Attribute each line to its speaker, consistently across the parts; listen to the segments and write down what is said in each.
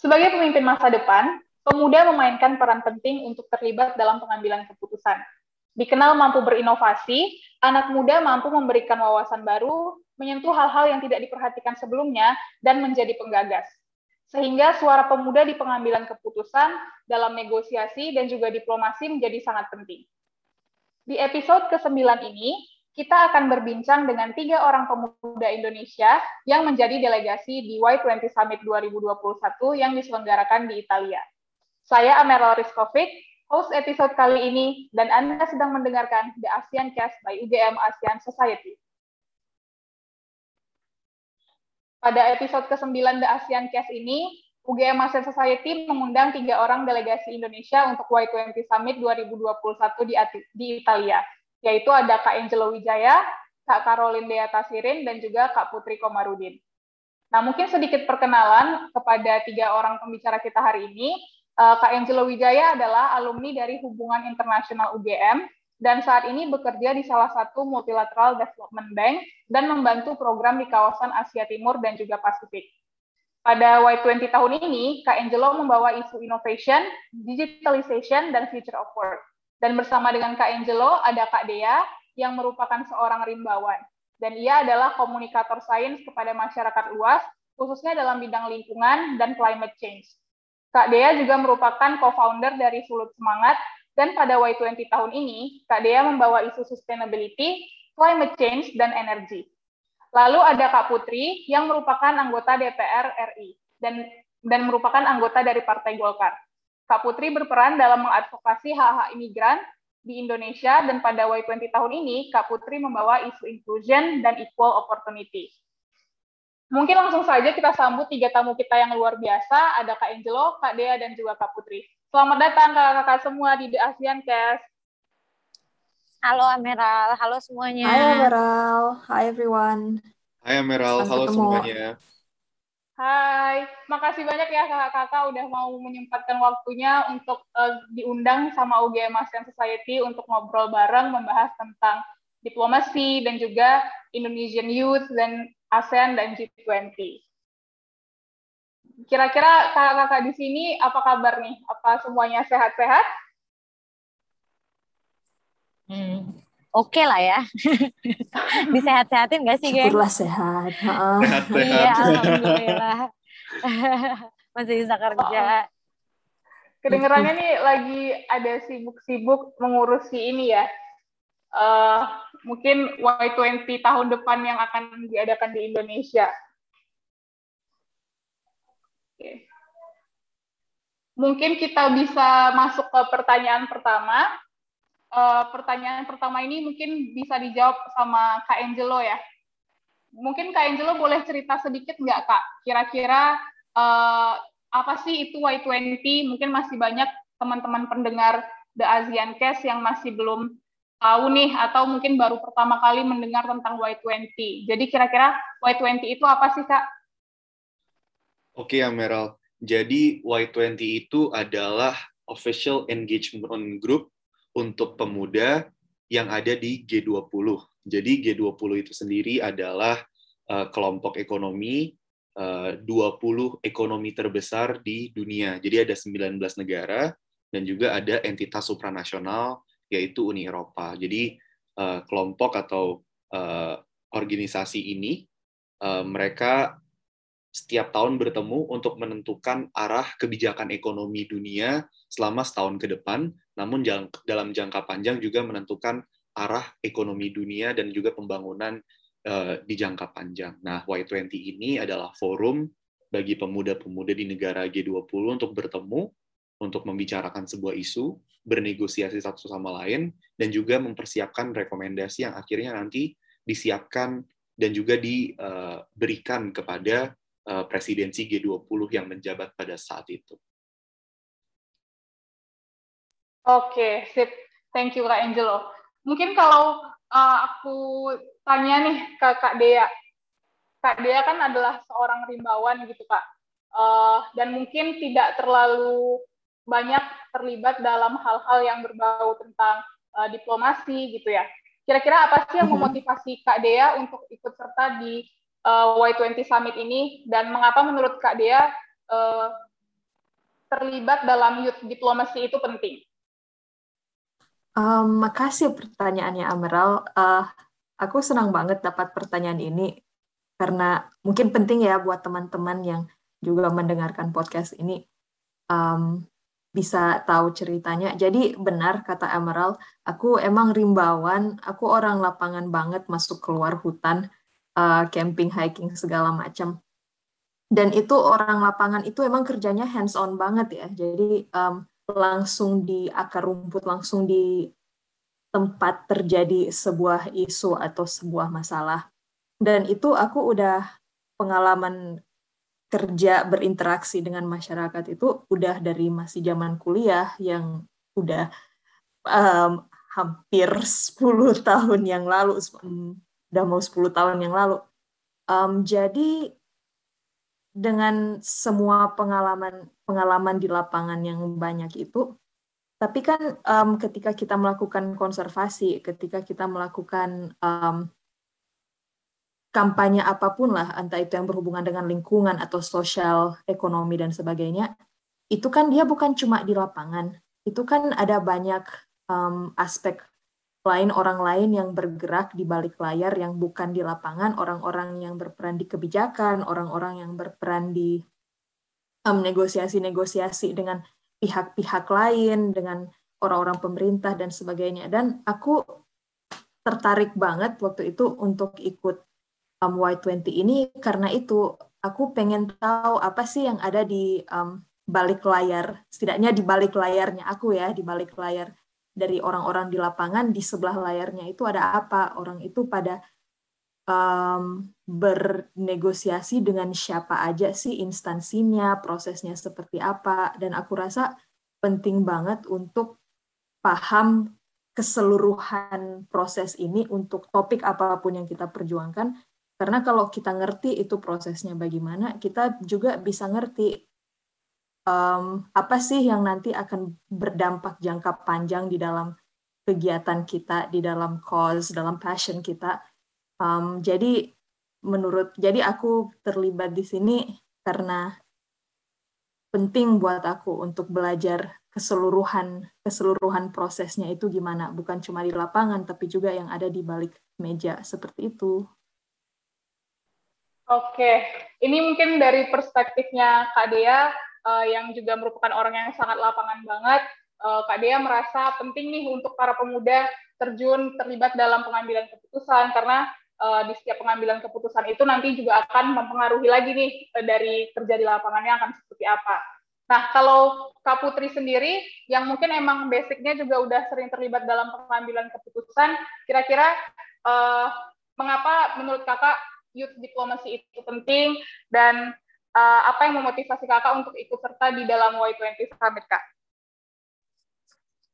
Speaker 1: Sebagai pemimpin masa depan, pemuda memainkan peran penting untuk terlibat dalam pengambilan keputusan. Dikenal mampu berinovasi, anak muda mampu memberikan wawasan baru, menyentuh hal-hal yang tidak diperhatikan sebelumnya, dan menjadi penggagas. Sehingga suara pemuda di pengambilan keputusan dalam negosiasi dan juga diplomasi menjadi sangat penting. Di episode ke-9 ini, kita akan berbincang dengan tiga orang pemuda Indonesia yang menjadi delegasi di Y20 Summit 2021 yang diselenggarakan di Italia. Saya Ameral Rizkovic, host episode kali ini, dan Anda sedang mendengarkan The ASEAN Cast by UGM ASEAN Society. Pada episode ke-9 The ASEAN Cast ini, UGM ASEAN Society mengundang tiga orang delegasi Indonesia untuk Y20 Summit 2021 di, di Italia, yaitu ada Kak Angelo Wijaya, Kak Caroline Deata Sirin, dan juga Kak Putri Komarudin. Nah, mungkin sedikit perkenalan kepada tiga orang pembicara kita hari ini. Uh, Kak Angelo Wijaya adalah alumni dari Hubungan Internasional UGM dan saat ini bekerja di salah satu multilateral development bank dan membantu program di kawasan Asia Timur dan juga Pasifik. Pada Y20 tahun ini, Kak Angelo membawa isu innovation, digitalization, dan future of work. Dan bersama dengan Kak Angelo ada Kak Dea yang merupakan seorang rimbawan. Dan ia adalah komunikator sains kepada masyarakat luas, khususnya dalam bidang lingkungan dan climate change. Kak Dea juga merupakan co-founder dari Sulut Semangat, dan pada Y20 tahun ini, Kak Dea membawa isu sustainability, climate change, dan energi. Lalu ada Kak Putri, yang merupakan anggota DPR RI, dan, dan merupakan anggota dari Partai Golkar. Kak Putri berperan dalam mengadvokasi hak-hak imigran di Indonesia, dan pada Y20 tahun ini, Kak Putri membawa isu inclusion dan equal opportunity. Mungkin langsung saja kita sambut tiga tamu kita yang luar biasa. Ada Kak Angelo, Kak Dea, dan juga Kak Putri. Selamat datang kakak-kakak semua di The ASEAN Cast.
Speaker 2: Halo Ameral, halo semuanya.
Speaker 3: Hai Ameral, hi everyone.
Speaker 4: Hai Ameral, halo ketemu. semuanya.
Speaker 1: Hai, makasih banyak ya kakak-kakak udah mau menyempatkan waktunya untuk uh, diundang sama UGM ASEAN Society untuk ngobrol bareng membahas tentang diplomasi dan juga Indonesian Youth dan ASEAN dan G20. Kira-kira kakak-kakak di sini apa kabar nih? Apa semuanya sehat-sehat?
Speaker 2: Hmm, oke okay lah ya. Disehat-sehatin nggak sih,
Speaker 3: geng? Syukurlah sehat.
Speaker 4: Sehat-sehat.
Speaker 2: Iya, alhamdulillah. Masih bisa kerja.
Speaker 1: Kedengerannya nih lagi ada sibuk-sibuk mengurusi ini ya, uh, mungkin Y20 tahun depan yang akan diadakan di Indonesia. Oke. Mungkin kita bisa masuk ke pertanyaan pertama. Uh, pertanyaan pertama ini mungkin bisa dijawab sama Kak Angelo ya. Mungkin Kak Angelo boleh cerita sedikit nggak Kak? Kira-kira uh, apa sih itu Y20? Mungkin masih banyak teman-teman pendengar The ASEAN Cast yang masih belum tahu nih atau mungkin baru pertama kali mendengar tentang Y20. Jadi kira-kira Y20 itu apa sih, Kak?
Speaker 4: Oke, Ameral. Jadi Y20 itu adalah official engagement group untuk pemuda yang ada di G20. Jadi G20 itu sendiri adalah uh, kelompok ekonomi uh, 20 ekonomi terbesar di dunia. Jadi ada 19 negara dan juga ada entitas supranasional yaitu Uni Eropa. Jadi uh, kelompok atau uh, organisasi ini uh, mereka setiap tahun bertemu untuk menentukan arah kebijakan ekonomi dunia selama setahun ke depan, namun dalam jangka panjang juga menentukan arah ekonomi dunia dan juga pembangunan uh, di jangka panjang. Nah, Y20 ini adalah forum bagi pemuda-pemuda di negara G20 untuk bertemu, untuk membicarakan sebuah isu, bernegosiasi satu sama lain dan juga mempersiapkan rekomendasi yang akhirnya nanti disiapkan dan juga diberikan kepada eh, presidensi G20 yang menjabat pada saat itu.
Speaker 1: Oke, sip. Thank you Kak Angelo. Mungkin kalau uh, aku tanya nih ke Kak Dea. Kak Dea kan adalah seorang rimbawan gitu Kak. Uh, dan mungkin tidak terlalu banyak terlibat dalam hal-hal yang berbau tentang uh, diplomasi gitu ya. Kira-kira apa sih yang mm-hmm. memotivasi Kak Dea untuk ikut serta di uh, Y20 Summit ini dan mengapa menurut Kak Dea uh, terlibat dalam youth diplomacy itu penting?
Speaker 3: Um, makasih pertanyaannya Ameral. Uh, aku senang banget dapat pertanyaan ini karena mungkin penting ya buat teman-teman yang juga mendengarkan podcast ini um, bisa tahu ceritanya. Jadi benar kata Emerald, aku emang rimbawan, aku orang lapangan banget masuk keluar hutan, uh, camping, hiking segala macam. Dan itu orang lapangan itu emang kerjanya hands on banget ya. Jadi um, langsung di akar rumput, langsung di tempat terjadi sebuah isu atau sebuah masalah. Dan itu aku udah pengalaman kerja berinteraksi dengan masyarakat itu udah dari masih zaman kuliah yang udah um, hampir 10 tahun yang lalu, udah mau 10 tahun yang lalu. Um, jadi dengan semua pengalaman pengalaman di lapangan yang banyak itu, tapi kan um, ketika kita melakukan konservasi, ketika kita melakukan um, kampanye apa pun lah, entah itu yang berhubungan dengan lingkungan atau sosial, ekonomi dan sebagainya, itu kan dia bukan cuma di lapangan, itu kan ada banyak um, aspek lain orang lain yang bergerak di balik layar yang bukan di lapangan, orang-orang yang berperan di kebijakan, orang-orang yang berperan di um, negosiasi-negosiasi dengan pihak-pihak lain, dengan orang-orang pemerintah dan sebagainya. Dan aku tertarik banget waktu itu untuk ikut um, Y20 ini karena itu aku pengen tahu apa sih yang ada di um, balik layar, setidaknya di balik layarnya aku ya, di balik layar dari orang-orang di lapangan di sebelah layarnya itu ada apa orang itu pada um, bernegosiasi dengan siapa aja sih instansinya prosesnya seperti apa dan aku rasa penting banget untuk paham keseluruhan proses ini untuk topik apa pun yang kita perjuangkan karena kalau kita ngerti itu prosesnya bagaimana kita juga bisa ngerti um, apa sih yang nanti akan berdampak jangka panjang di dalam kegiatan kita, di dalam cause, dalam passion kita. Um, jadi menurut, jadi aku terlibat di sini karena penting buat aku untuk belajar keseluruhan keseluruhan prosesnya itu gimana, bukan cuma di lapangan tapi juga yang ada di balik meja seperti itu.
Speaker 1: Oke, ini mungkin dari perspektifnya Kak Dea, uh, yang juga merupakan orang yang sangat lapangan banget, uh, Kak Dea merasa penting nih untuk para pemuda terjun terlibat dalam pengambilan keputusan karena uh, di setiap pengambilan keputusan itu nanti juga akan mempengaruhi lagi nih dari kerja di lapangannya akan seperti apa. Nah, kalau Kak Putri sendiri yang mungkin emang basicnya juga udah sering terlibat dalam pengambilan keputusan, kira-kira uh, mengapa menurut kakak youth diplomasi itu penting dan uh, apa yang memotivasi kakak untuk ikut serta di dalam Y20 Summit, Kak?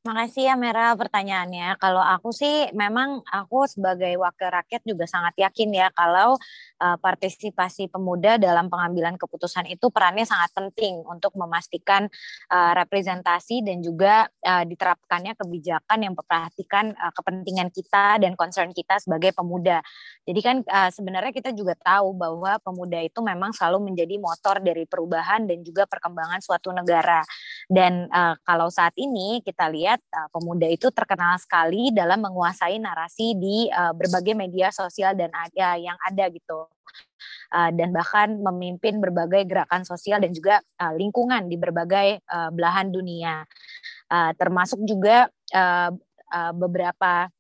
Speaker 2: Makasih ya Mera pertanyaannya. Kalau aku sih memang aku sebagai wakil rakyat juga sangat yakin ya kalau uh, partisipasi pemuda dalam pengambilan keputusan itu perannya sangat penting untuk memastikan uh, representasi dan juga uh, diterapkannya kebijakan yang memperhatikan uh, kepentingan kita dan concern kita sebagai pemuda. Jadi kan uh, sebenarnya kita juga tahu bahwa pemuda itu memang selalu menjadi motor dari perubahan dan juga perkembangan suatu negara. Dan uh, kalau saat ini kita lihat uh, pemuda itu terkenal sekali dalam menguasai narasi di uh, berbagai media sosial dan ada yang ada gitu. Uh, dan bahkan memimpin berbagai gerakan sosial dan juga uh, lingkungan di berbagai uh, belahan dunia. Uh, termasuk juga uh, uh, beberapa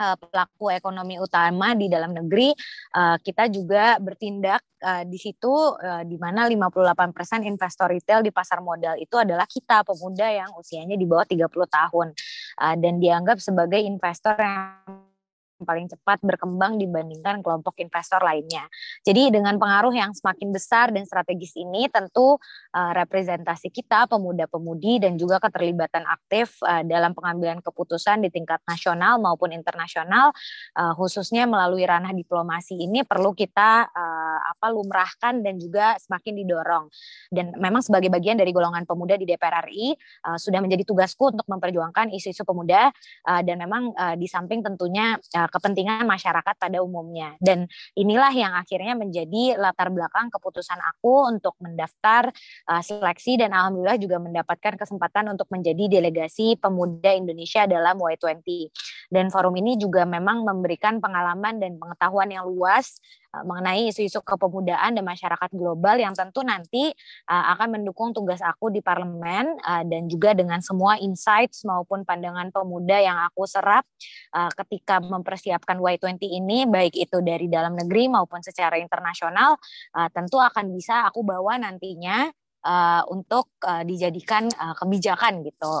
Speaker 2: uh, pelaku ekonomi utama di dalam negeri, uh, kita juga bertindak uh, di situ di mana 58% investor retail di pasar modal itu adalah kita pemuda yang usianya di bawah 30 tahun. Dan dianggap sebagai investor yang paling cepat berkembang dibandingkan kelompok investor lainnya. Jadi dengan pengaruh yang semakin besar dan strategis ini tentu uh, representasi kita pemuda-pemudi dan juga keterlibatan aktif uh, dalam pengambilan keputusan di tingkat nasional maupun internasional uh, khususnya melalui ranah diplomasi ini perlu kita uh, apa lumrahkan dan juga semakin didorong. Dan memang sebagai bagian dari golongan pemuda di DPR RI uh, sudah menjadi tugasku untuk memperjuangkan isu-isu pemuda uh, dan memang uh, di samping tentunya uh, kepentingan masyarakat pada umumnya. Dan inilah yang akhirnya menjadi latar belakang keputusan aku untuk mendaftar uh, seleksi dan alhamdulillah juga mendapatkan kesempatan untuk menjadi delegasi pemuda Indonesia dalam Y20. Dan forum ini juga memang memberikan pengalaman dan pengetahuan yang luas mengenai isu-isu kepemudaan dan masyarakat global yang tentu nanti uh, akan mendukung tugas aku di parlemen uh, dan juga dengan semua insights maupun pandangan pemuda yang aku serap uh, ketika mempersiapkan Y20 ini baik itu dari dalam negeri maupun secara internasional uh, tentu akan bisa aku bawa nantinya uh, untuk uh, dijadikan uh, kebijakan gitu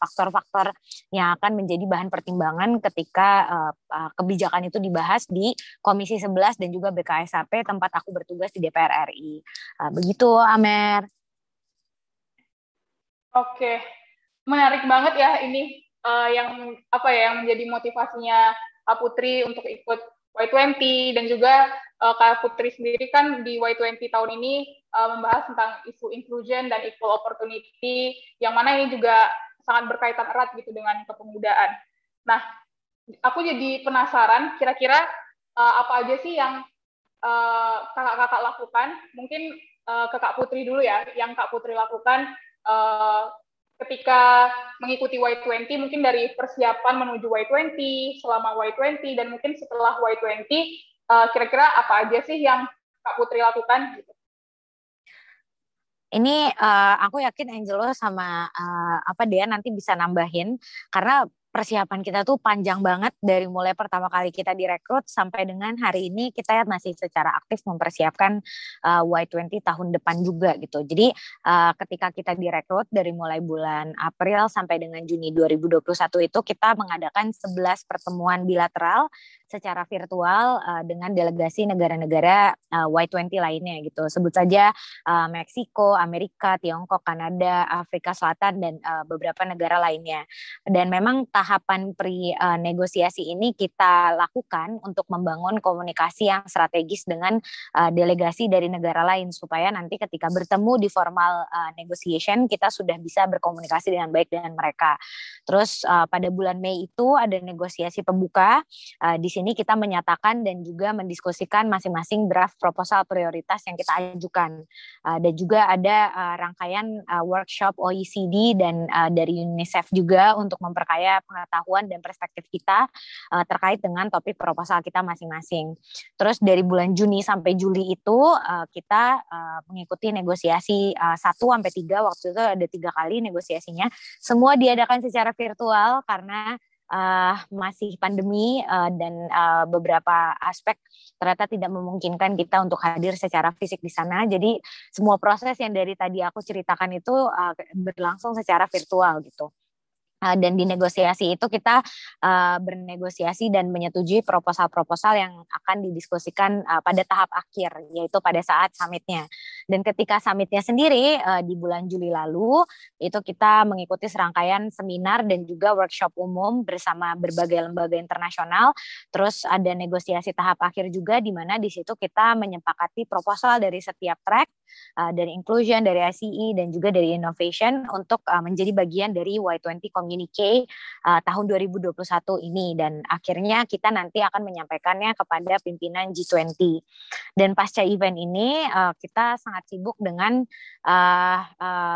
Speaker 2: faktor-faktor uh, yang akan menjadi bahan pertimbangan ketika uh, uh, kebijakan itu dibahas di Komisi 11 dan juga BKSAP tempat aku bertugas di DPR RI. Uh, begitu Amer.
Speaker 1: Oke. Menarik banget ya ini uh, yang apa ya yang menjadi motivasinya Putri untuk ikut Y20 dan juga uh, Kak Putri sendiri kan di Y20 tahun ini uh, membahas tentang isu inclusion dan equal opportunity, yang mana ini juga sangat berkaitan erat gitu dengan kepemudaan. Nah, aku jadi penasaran, kira-kira uh, apa aja sih yang kakak-kakak uh, lakukan? Mungkin uh, ke Kak Putri dulu ya, yang Kak Putri lakukan uh, ketika mengikuti Y20, mungkin dari persiapan menuju Y20, selama Y20, dan mungkin setelah Y20, uh, kira-kira apa aja sih yang Kak Putri lakukan?
Speaker 2: Ini uh, aku yakin Angelo sama uh, apa dia nanti bisa nambahin karena persiapan kita tuh panjang banget dari mulai pertama kali kita direkrut sampai dengan hari ini kita masih secara aktif mempersiapkan uh, Y20 tahun depan juga gitu. Jadi uh, ketika kita direkrut dari mulai bulan April sampai dengan Juni 2021 itu kita mengadakan 11 pertemuan bilateral secara virtual uh, dengan delegasi negara-negara uh, Y20 lainnya gitu. Sebut saja uh, Meksiko, Amerika, Tiongkok, Kanada, Afrika Selatan dan uh, beberapa negara lainnya. Dan memang tahapan pre uh, negosiasi ini kita lakukan untuk membangun komunikasi yang strategis dengan uh, delegasi dari negara lain supaya nanti ketika bertemu di formal uh, negotiation kita sudah bisa berkomunikasi dengan baik dengan mereka. Terus uh, pada bulan Mei itu ada negosiasi pembuka. Uh, di sini kita menyatakan dan juga mendiskusikan masing-masing draft proposal prioritas yang kita ajukan. Uh, dan juga ada uh, rangkaian uh, workshop OECD dan uh, dari UNICEF juga untuk memperkaya pengetahuan dan perspektif kita uh, terkait dengan topik proposal kita masing-masing. Terus dari bulan Juni sampai Juli itu uh, kita uh, mengikuti negosiasi uh, 1 sampai 3 waktu itu ada tiga kali negosiasinya. Semua diadakan secara virtual karena uh, masih pandemi uh, dan uh, beberapa aspek ternyata tidak memungkinkan kita untuk hadir secara fisik di sana. Jadi semua proses yang dari tadi aku ceritakan itu uh, berlangsung secara virtual gitu. Uh, dan di negosiasi itu kita uh, bernegosiasi dan menyetujui proposal-proposal yang akan didiskusikan uh, pada tahap akhir yaitu pada saat summitnya dan ketika summitnya sendiri uh, di bulan Juli lalu itu kita mengikuti serangkaian seminar dan juga workshop umum bersama berbagai lembaga internasional terus ada negosiasi tahap akhir juga di mana di situ kita menyepakati proposal dari setiap track uh, dari inclusion dari ICE dan juga dari innovation untuk uh, menjadi bagian dari Y20 community Communique uh, tahun 2021 ini dan akhirnya kita nanti akan menyampaikannya kepada pimpinan G20. Dan pasca event ini uh, kita sangat sibuk dengan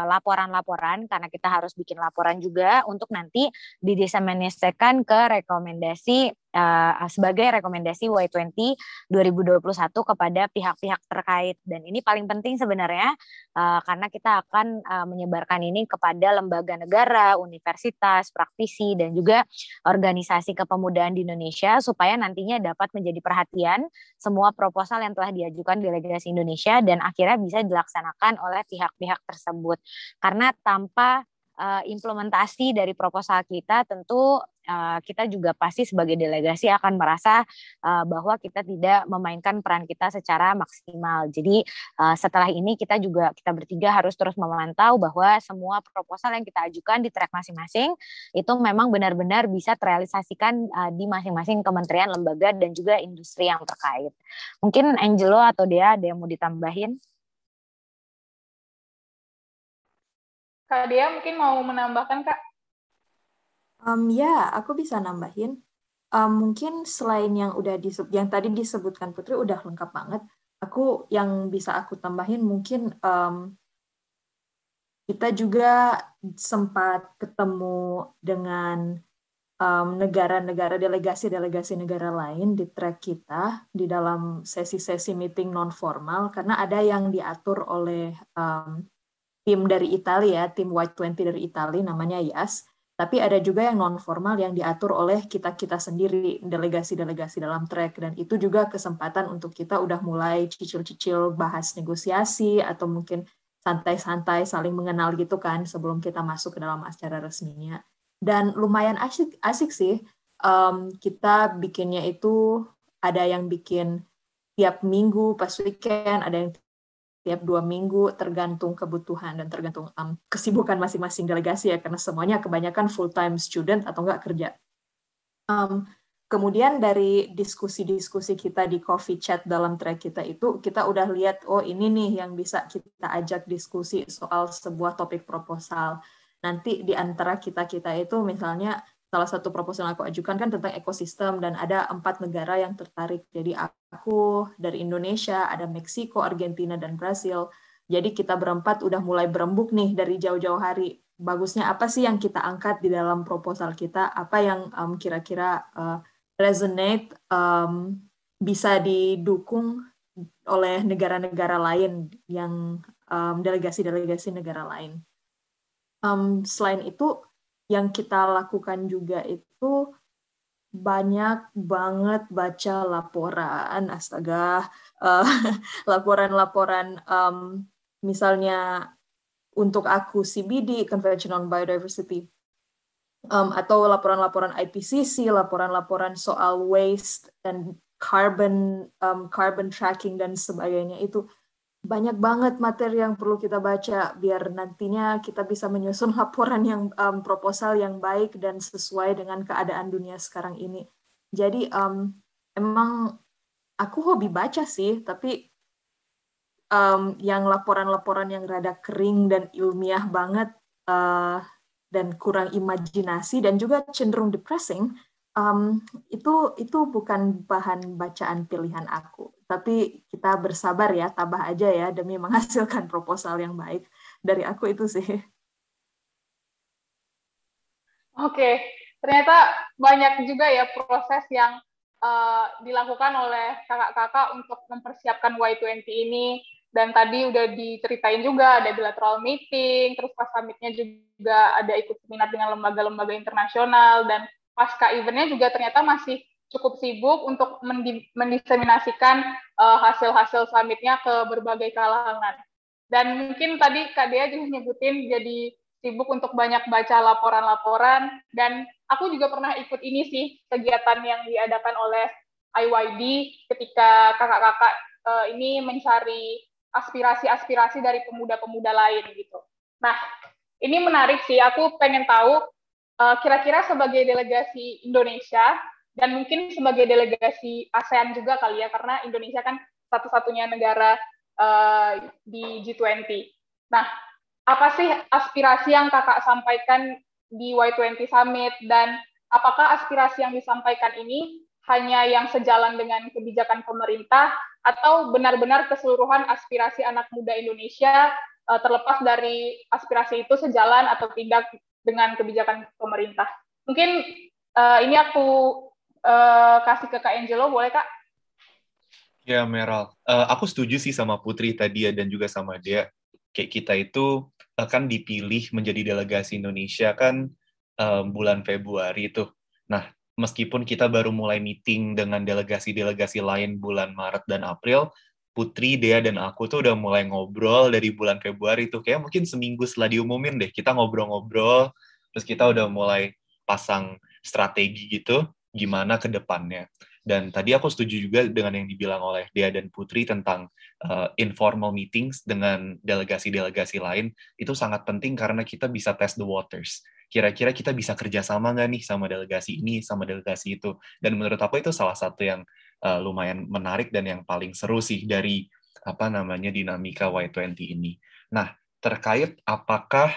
Speaker 2: laporan-laporan uh, uh, karena kita harus bikin laporan juga untuk nanti didiseminasikan ke rekomendasi uh, sebagai rekomendasi Y20 2021 kepada pihak-pihak terkait. Dan ini paling penting sebenarnya uh, karena kita akan uh, menyebarkan ini kepada lembaga negara, universitas, praktisi dan juga organisasi kepemudaan di Indonesia supaya nantinya dapat menjadi perhatian semua proposal yang telah diajukan delegasi Indonesia dan akhirnya bisa dilaksanakan oleh pihak-pihak tersebut. Karena tanpa implementasi dari proposal kita tentu uh, kita juga pasti sebagai delegasi akan merasa uh, bahwa kita tidak memainkan peran kita secara maksimal. Jadi uh, setelah ini kita juga kita bertiga harus terus memantau bahwa semua proposal yang kita ajukan di track masing-masing itu memang benar-benar bisa terrealisasikan uh, di masing-masing kementerian, lembaga dan juga industri yang terkait. Mungkin Angelo atau dia ada yang mau ditambahin?
Speaker 1: Kak Dia mungkin mau menambahkan, Kak?
Speaker 3: Um, ya, aku bisa nambahin. um, mungkin selain yang udah disebut, yang tadi disebutkan Putri udah lengkap banget. Aku yang bisa aku tambahin mungkin um, kita juga sempat ketemu dengan negara-negara um, delegasi-delegasi negara lain di track kita di dalam sesi-sesi meeting non formal karena ada yang diatur oleh um, tim dari Italia, tim White 20 dari Italia namanya YAS tapi ada juga yang non formal yang diatur oleh kita kita sendiri delegasi-delegasi dalam track. Dan itu juga kesempatan untuk kita udah mulai cicil-cicil bahas negosiasi atau mungkin santai-santai saling mengenal gitu kan sebelum kita masuk ke dalam acara resminya. Dan lumayan asik asik sih um, kita bikinnya itu ada yang bikin tiap minggu pas weekend ada yang tiap dua minggu tergantung kebutuhan dan tergantung um, kesibukan masing-masing delegasi ya karena semuanya kebanyakan full time student atau enggak kerja. Um, kemudian dari diskusi-diskusi kita di coffee chat dalam track kita itu kita udah lihat oh ini nih yang bisa kita ajak diskusi soal sebuah topik proposal. Nanti di antara kita-kita itu misalnya salah satu proposal yang aku ajukan kan tentang ekosistem dan ada empat negara yang tertarik. Jadi aku dari Indonesia, ada Meksiko, Argentina, dan Brasil. Jadi kita berempat udah mulai berembuk nih dari jauh-jauh hari. Bagusnya apa sih yang kita angkat di dalam proposal kita? Apa yang um, kira-kira uh, resonate, um, bisa didukung oleh negara-negara lain yang um, delegasi-delegasi negara lain. Um, selain itu, yang kita lakukan juga itu banyak banget baca laporan, astaga, uh, laporan-laporan um, misalnya untuk aku CBD, Convention on Biodiversity, um, atau laporan-laporan IPCC, laporan-laporan soal waste dan carbon um, carbon tracking dan sebagainya itu banyak banget materi yang perlu kita baca biar nantinya kita bisa menyusun laporan yang um, proposal yang baik dan sesuai dengan keadaan dunia sekarang ini. Jadi um, emang aku hobi baca sih, tapi um, yang laporan-laporan yang rada kering dan ilmiah banget uh, dan kurang imajinasi dan juga cenderung depressing um, itu itu bukan bahan bacaan pilihan aku. Tapi kita bersabar ya, tabah aja ya demi menghasilkan proposal yang baik. Dari aku itu sih.
Speaker 1: Oke, ternyata banyak juga ya proses yang uh, dilakukan oleh kakak-kakak untuk mempersiapkan Y20 ini. Dan tadi udah diceritain juga ada bilateral meeting, terus pas summitnya juga ada ikut seminar dengan lembaga-lembaga internasional, dan pasca eventnya juga ternyata masih cukup sibuk untuk mendiseminasikan uh, hasil-hasil summitnya ke berbagai kalangan. Dan mungkin tadi Kak Dea juga nyebutin jadi sibuk untuk banyak baca laporan-laporan dan aku juga pernah ikut ini sih kegiatan yang diadakan oleh IYD ketika kakak-kakak uh, ini mencari aspirasi-aspirasi dari pemuda-pemuda lain gitu. Nah, ini menarik sih. Aku pengen tahu Eh, kira-kira uh, sebagai delegasi Indonesia dan mungkin sebagai delegasi ASEAN juga kali ya karena Indonesia kan satu-satunya negara uh, di G20. Nah, apa sih aspirasi yang kakak sampaikan di Y20 Summit dan apakah aspirasi yang disampaikan ini hanya yang sejalan dengan kebijakan pemerintah atau benar-benar keseluruhan aspirasi anak muda Indonesia uh, terlepas dari aspirasi itu sejalan atau tidak dengan kebijakan pemerintah. Mungkin uh, ini aku uh, kasih ke Kak Angelo, boleh Kak?
Speaker 4: Ya, Meral. Uh, aku setuju sih sama Putri tadi ya, dan juga sama dia. Kayak kita itu akan dipilih menjadi delegasi Indonesia kan um, bulan Februari itu. Nah, meskipun kita baru mulai meeting dengan delegasi-delegasi lain bulan Maret dan April, Putri, Dea, dan aku tuh udah mulai ngobrol dari bulan Februari tuh. Kayak mungkin seminggu setelah diumumin deh, kita ngobrol-ngobrol, terus kita udah mulai pasang strategi gitu, gimana ke depannya. Dan tadi aku setuju juga dengan yang dibilang oleh Dea dan Putri tentang uh, informal meetings dengan delegasi-delegasi lain. Itu sangat penting karena kita bisa test the waters. Kira-kira kita bisa kerjasama nggak nih sama delegasi ini, sama delegasi itu. Dan menurut aku itu salah satu yang uh, lumayan menarik dan yang paling seru sih dari apa namanya dinamika Y20 ini. Nah, terkait apakah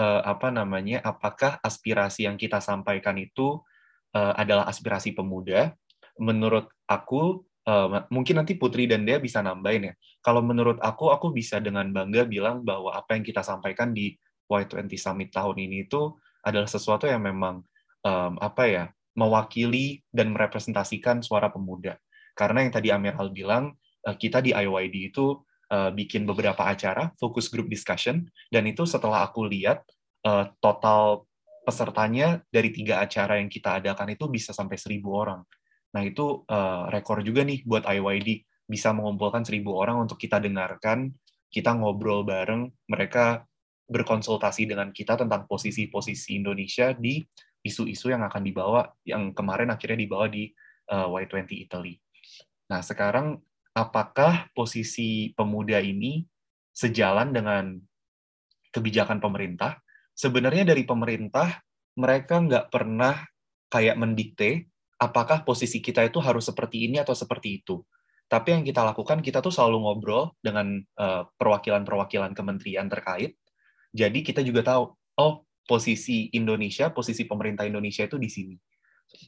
Speaker 4: uh, apa namanya apakah aspirasi yang kita sampaikan itu uh, adalah aspirasi pemuda. Menurut aku, uh, mungkin nanti Putri dan Dea bisa nambahin ya. Kalau menurut aku, aku bisa dengan bangga bilang bahwa apa yang kita sampaikan di Y20 Summit tahun ini itu adalah sesuatu yang memang um, apa ya mewakili dan merepresentasikan suara pemuda. Karena yang tadi Amiral bilang, uh, kita di IYD itu uh, bikin beberapa acara, focus group discussion, dan itu setelah aku lihat uh, total pesertanya dari tiga acara yang kita adakan itu bisa sampai seribu orang. Nah itu uh, rekor juga nih buat IYD bisa mengumpulkan seribu orang untuk kita dengarkan, kita ngobrol bareng, mereka berkonsultasi dengan kita tentang posisi-posisi Indonesia di isu-isu yang akan dibawa, yang kemarin akhirnya dibawa di uh, Y20 Italy. Nah sekarang apakah posisi pemuda ini sejalan dengan kebijakan pemerintah sebenarnya dari pemerintah mereka nggak pernah kayak mendikte apakah posisi kita itu harus seperti ini atau seperti itu. Tapi yang kita lakukan, kita tuh selalu ngobrol dengan eh, perwakilan-perwakilan kementerian terkait. Jadi kita juga tahu, oh posisi Indonesia, posisi pemerintah Indonesia itu di sini.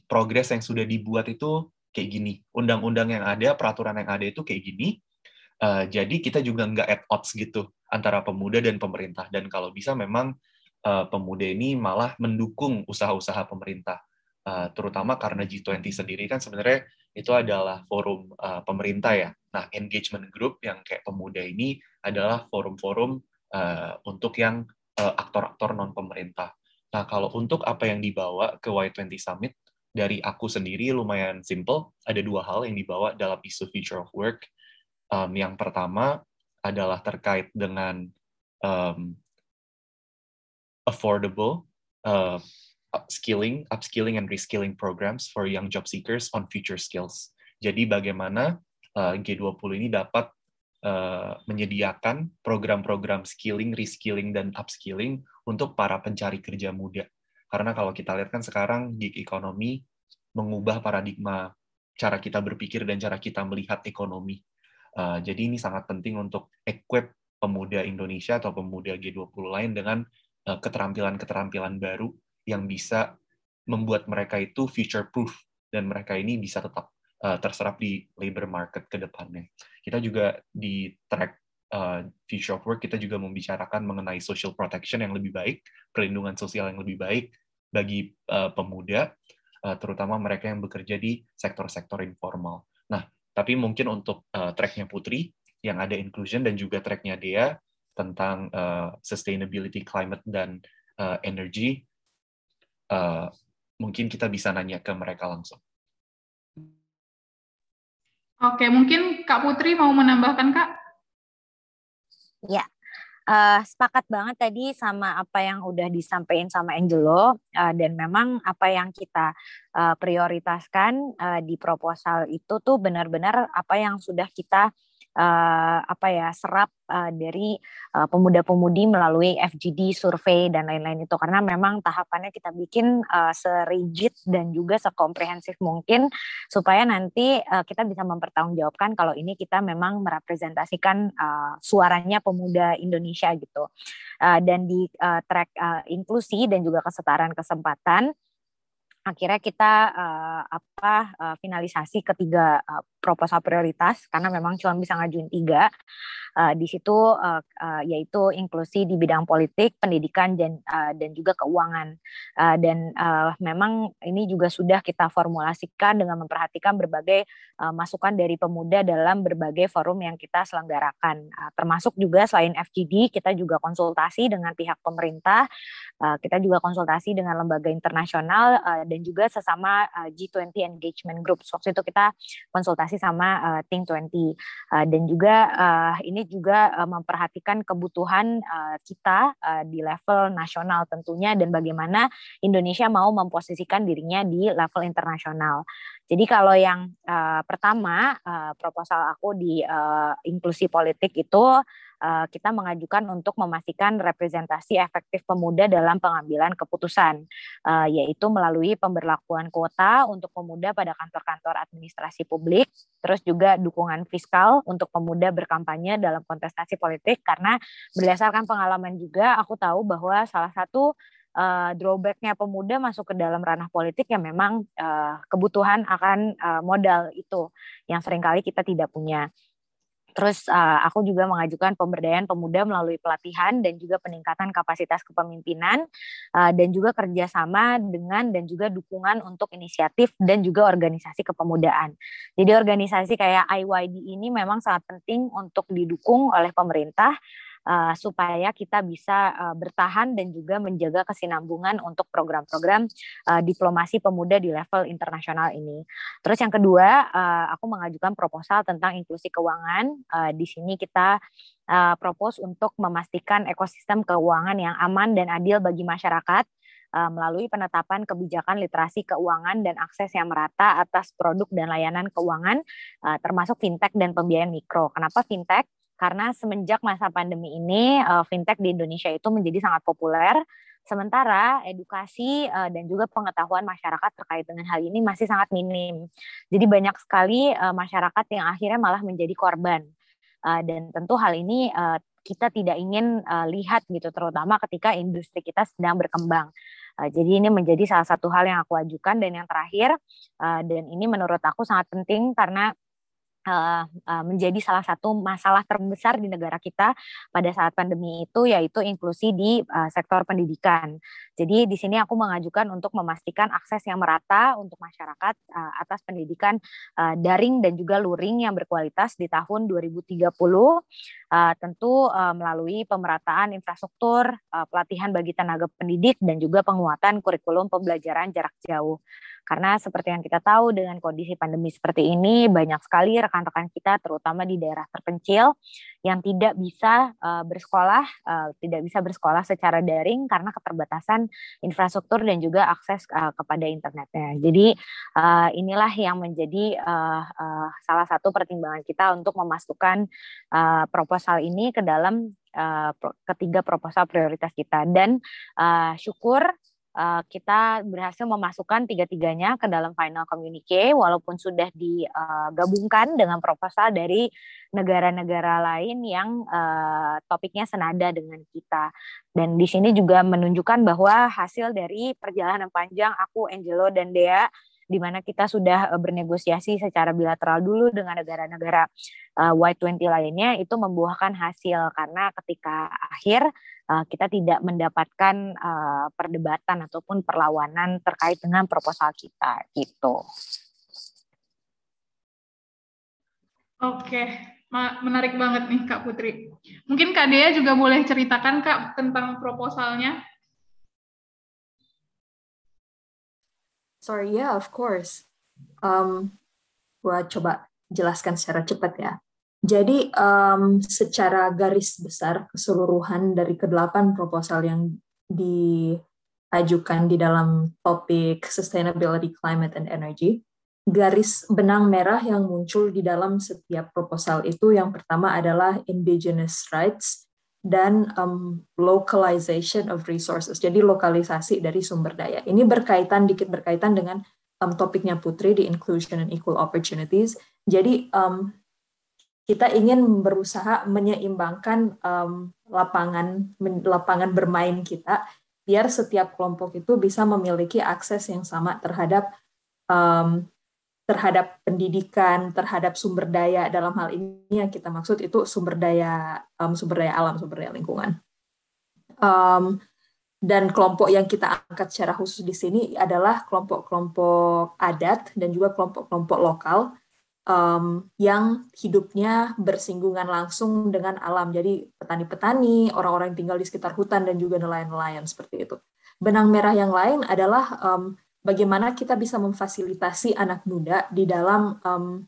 Speaker 4: Progres yang sudah dibuat itu kayak gini. Undang-undang yang ada, peraturan yang ada itu kayak gini. Uh, jadi kita juga nggak at odds gitu antara pemuda dan pemerintah. Dan kalau bisa memang uh, pemuda ini malah mendukung usaha-usaha pemerintah, uh, terutama karena G20 sendiri kan sebenarnya itu adalah forum uh, pemerintah ya. Nah, engagement group yang kayak pemuda ini adalah forum-forum untuk yang aktor-aktor non pemerintah. Nah, kalau untuk apa yang dibawa ke Y20 Summit, dari aku sendiri lumayan simple. Ada dua hal yang dibawa dalam isu future of work. Yang pertama adalah terkait dengan affordable uh, upskilling, upskilling and reskilling programs for young job seekers on future skills. Jadi bagaimana uh, G20 ini dapat uh, menyediakan program-program skilling, reskilling, dan upskilling untuk para pencari kerja muda. Karena kalau kita lihat kan sekarang gig economy mengubah paradigma cara kita berpikir dan cara kita melihat ekonomi. Uh, jadi ini sangat penting untuk equip pemuda Indonesia atau pemuda G20 lain dengan keterampilan-keterampilan baru yang bisa membuat mereka itu future proof dan mereka ini bisa tetap uh, terserap di labor market ke depannya. Kita juga di track uh, future of work kita juga membicarakan mengenai social protection yang lebih baik, perlindungan sosial yang lebih baik bagi uh, pemuda, uh, terutama mereka yang bekerja di sektor-sektor informal. Nah, tapi mungkin untuk uh, tracknya Putri yang ada inclusion dan juga tracknya Dea tentang uh, sustainability, climate, dan uh, energy, uh, mungkin kita bisa nanya ke mereka langsung.
Speaker 1: Oke, mungkin Kak Putri mau menambahkan, Kak?
Speaker 2: Ya, uh, sepakat banget tadi sama apa yang udah disampaikan sama Angelo, uh, dan memang apa yang kita uh, prioritaskan uh, di proposal itu tuh benar-benar apa yang sudah kita uh, apa ya serap uh, dari uh, pemuda-pemudi melalui FGD survei dan lain-lain itu. Karena memang tahapannya kita bikin uh, serigid dan juga sekomprehensif mungkin supaya nanti uh, kita bisa mempertanggungjawabkan kalau ini kita memang merepresentasikan uh, suaranya pemuda Indonesia gitu. Uh, dan di uh, track uh, inklusi dan juga kesetaraan kesempatan akhirnya kita uh, apa uh, finalisasi ketiga uh, proposal prioritas karena memang cuma bisa ngajuin tiga uh, di situ uh, uh, yaitu inklusi di bidang politik, pendidikan dan uh, dan juga keuangan. Uh, dan uh, memang ini juga sudah kita formulasikan dengan memperhatikan berbagai uh, masukan dari pemuda dalam berbagai forum yang kita selenggarakan. Uh, termasuk juga selain FGD kita juga konsultasi dengan pihak pemerintah uh, kita juga konsultasi dengan lembaga internasional uh, dan juga sesama uh, G20 engagement group waktu itu kita konsultasi sama uh, Think 20 uh, dan juga uh, ini juga uh, memperhatikan kebutuhan uh, kita uh, di level nasional tentunya dan bagaimana Indonesia mau memposisikan dirinya di level internasional. Jadi kalau yang uh, pertama uh, proposal aku di uh, inklusi politik itu uh, kita mengajukan untuk memastikan representasi efektif pemuda dalam pengambilan keputusan, uh, yaitu melalui pemberlakuan kuota untuk pemuda pada kantor-kantor administrasi publik, terus juga dukungan fiskal untuk pemuda berkampanye dalam kontestasi politik karena berdasarkan pengalaman juga aku tahu bahwa salah satu uh, drawbacknya pemuda masuk ke dalam ranah politik ya memang uh, kebutuhan akan uh, modal itu yang sering kali kita tidak punya. Terus uh, aku juga mengajukan pemberdayaan pemuda melalui pelatihan dan juga peningkatan kapasitas kepemimpinan uh, dan juga kerjasama dengan dan juga dukungan untuk inisiatif dan juga organisasi kepemudaan. Jadi organisasi kayak IYD ini memang sangat penting untuk didukung oleh pemerintah uh, supaya kita bisa uh, bertahan dan juga menjaga kesinambungan untuk program-program uh, diplomasi pemuda di level internasional ini. Terus yang kedua, uh, aku mengajukan proposal tentang inklusi keuangan. Uh, di sini kita uh, propose untuk memastikan ekosistem keuangan yang aman dan adil bagi masyarakat melalui penetapan kebijakan literasi keuangan dan akses yang merata atas produk dan layanan keuangan, termasuk fintech dan pembiayaan mikro. Kenapa fintech? Karena semenjak masa pandemi ini uh, fintech di Indonesia itu menjadi sangat populer sementara edukasi uh, dan juga pengetahuan masyarakat terkait dengan hal ini masih sangat minim. Jadi banyak sekali uh, masyarakat yang akhirnya malah menjadi korban. Dan tentu hal ini kita tidak ingin lihat gitu terutama ketika industri kita sedang berkembang. Jadi ini menjadi salah satu hal yang aku ajukan dan yang terakhir dan ini menurut aku sangat penting karena uh, uh, menjadi salah satu masalah terbesar di negara kita pada saat pandemi itu yaitu inklusi di uh, sektor pendidikan. Jadi di sini aku mengajukan untuk memastikan akses yang merata untuk masyarakat uh, atas pendidikan uh, daring dan juga luring yang berkualitas di tahun 2030 uh, tentu uh, melalui pemerataan infrastruktur, uh, pelatihan bagi tenaga pendidik dan juga penguatan kurikulum pembelajaran jarak jauh. Karena seperti yang kita tahu dengan kondisi pandemi seperti ini banyak sekali rekan-rekan kita terutama di daerah terpencil yang tidak bisa uh, bersekolah, uh, tidak bisa bersekolah secara daring karena keterbatasan infrastruktur dan juga akses uh, kepada internetnya. Jadi uh, inilah yang menjadi uh, uh, salah satu pertimbangan kita untuk memasukkan uh, proposal ini ke dalam ketiga proposal prioritas kita dan uh, syukur uh, kita berhasil memasukkan tiga-tiganya ke dalam final communique walaupun sudah digabungkan dengan proposal dari negara-negara lain yang uh, topiknya senada dengan kita. Dan di sini juga menunjukkan bahwa hasil dari perjalanan panjang aku, Angelo, dan Dea di mana kita sudah bernegosiasi secara bilateral dulu dengan negara-negara uh, Y20 lainnya itu membuahkan hasil karena ketika akhir uh, kita tidak mendapatkan uh, perdebatan ataupun perlawanan terkait dengan proposal kita gitu.
Speaker 1: Oke, menarik banget nih Kak Putri. Mungkin Kak Dea juga boleh ceritakan Kak tentang proposalnya.
Speaker 3: Sorry, yeah, of course. Um, gua coba jelaskan secara cepat ya. Jadi um, secara garis besar keseluruhan dari kedelapan proposal yang diajukan di dalam topik sustainability, climate, and energy, garis benang merah yang muncul di dalam setiap proposal itu yang pertama adalah indigenous rights dan um, localization of resources. Jadi lokalisasi dari sumber daya. Ini berkaitan dikit berkaitan dengan um, topiknya Putri di inclusion and equal opportunities. Jadi um, kita ingin berusaha menyeimbangkan um, lapangan lapangan bermain kita biar setiap kelompok itu bisa memiliki akses yang sama terhadap um, terhadap pendidikan, terhadap sumber daya dalam hal ini yang kita maksud itu sumber daya um, sumber daya alam, sumber daya lingkungan. Um, dan kelompok yang kita angkat secara khusus di sini adalah kelompok-kelompok adat dan juga kelompok-kelompok lokal um, yang hidupnya bersinggungan langsung dengan alam. Jadi petani-petani, orang-orang yang tinggal di sekitar hutan dan juga nelayan-nelayan seperti itu. Benang merah yang lain adalah um, bagaimana kita bisa memfasilitasi anak muda di dalam um,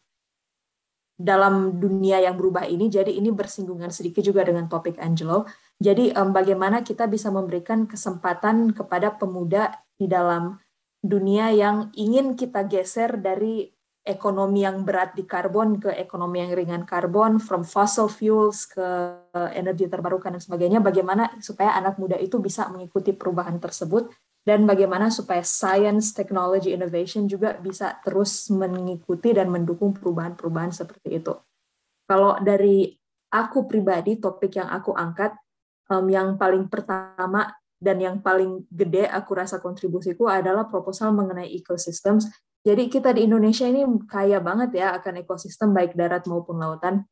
Speaker 3: dalam dunia yang berubah ini. Jadi ini bersinggungan sedikit juga dengan topik Angelo. Jadi um, bagaimana kita bisa memberikan kesempatan kepada pemuda di dalam dunia yang ingin kita geser dari ekonomi yang berat di karbon ke ekonomi yang ringan karbon, from fossil fuels ke energi terbarukan dan sebagainya, bagaimana supaya anak muda itu bisa mengikuti perubahan tersebut, dan bagaimana supaya science, technology, innovation juga bisa terus mengikuti dan mendukung perubahan-perubahan seperti itu. Kalau dari aku pribadi, topik yang aku angkat, yang paling pertama dan yang paling gede aku rasa kontribusiku adalah proposal mengenai ecosystems. Jadi kita di Indonesia ini kaya banget ya akan ekosistem baik darat maupun lautan.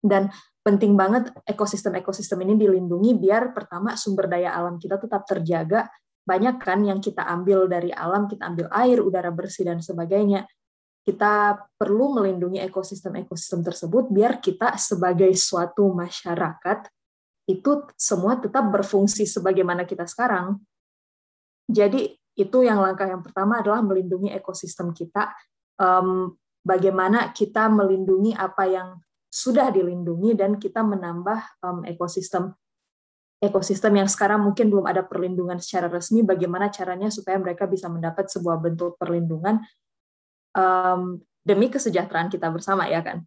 Speaker 3: Dan penting banget ekosistem-ekosistem ini dilindungi biar pertama sumber daya alam kita tetap terjaga. Banyak kan yang kita ambil dari alam, kita ambil air, udara bersih dan sebagainya. Kita perlu melindungi ekosistem-ekosistem tersebut biar kita sebagai suatu masyarakat itu semua tetap berfungsi sebagaimana kita sekarang. Jadi itu yang langkah yang pertama adalah melindungi ekosistem kita. Um, bagaimana kita melindungi apa yang sudah dilindungi dan kita menambah um, ekosistem ekosistem yang sekarang mungkin belum ada perlindungan secara resmi. Bagaimana caranya supaya mereka bisa mendapat sebuah bentuk perlindungan um, demi kesejahteraan kita bersama ya kan.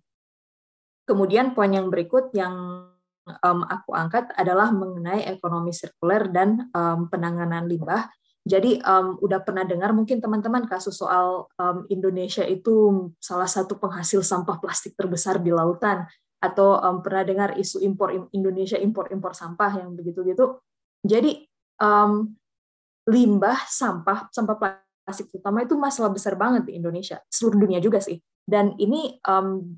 Speaker 3: Kemudian poin yang berikut yang um, aku angkat adalah mengenai ekonomi sirkuler dan um, penanganan limbah. Jadi um, udah pernah dengar mungkin teman-teman kasus soal um, Indonesia itu salah satu penghasil sampah plastik terbesar di lautan atau um, pernah dengar isu impor Indonesia impor-impor sampah yang begitu-gitu. Jadi um, limbah sampah sampah plastik terutama itu masalah besar banget di Indonesia, seluruh dunia juga sih. Dan ini um,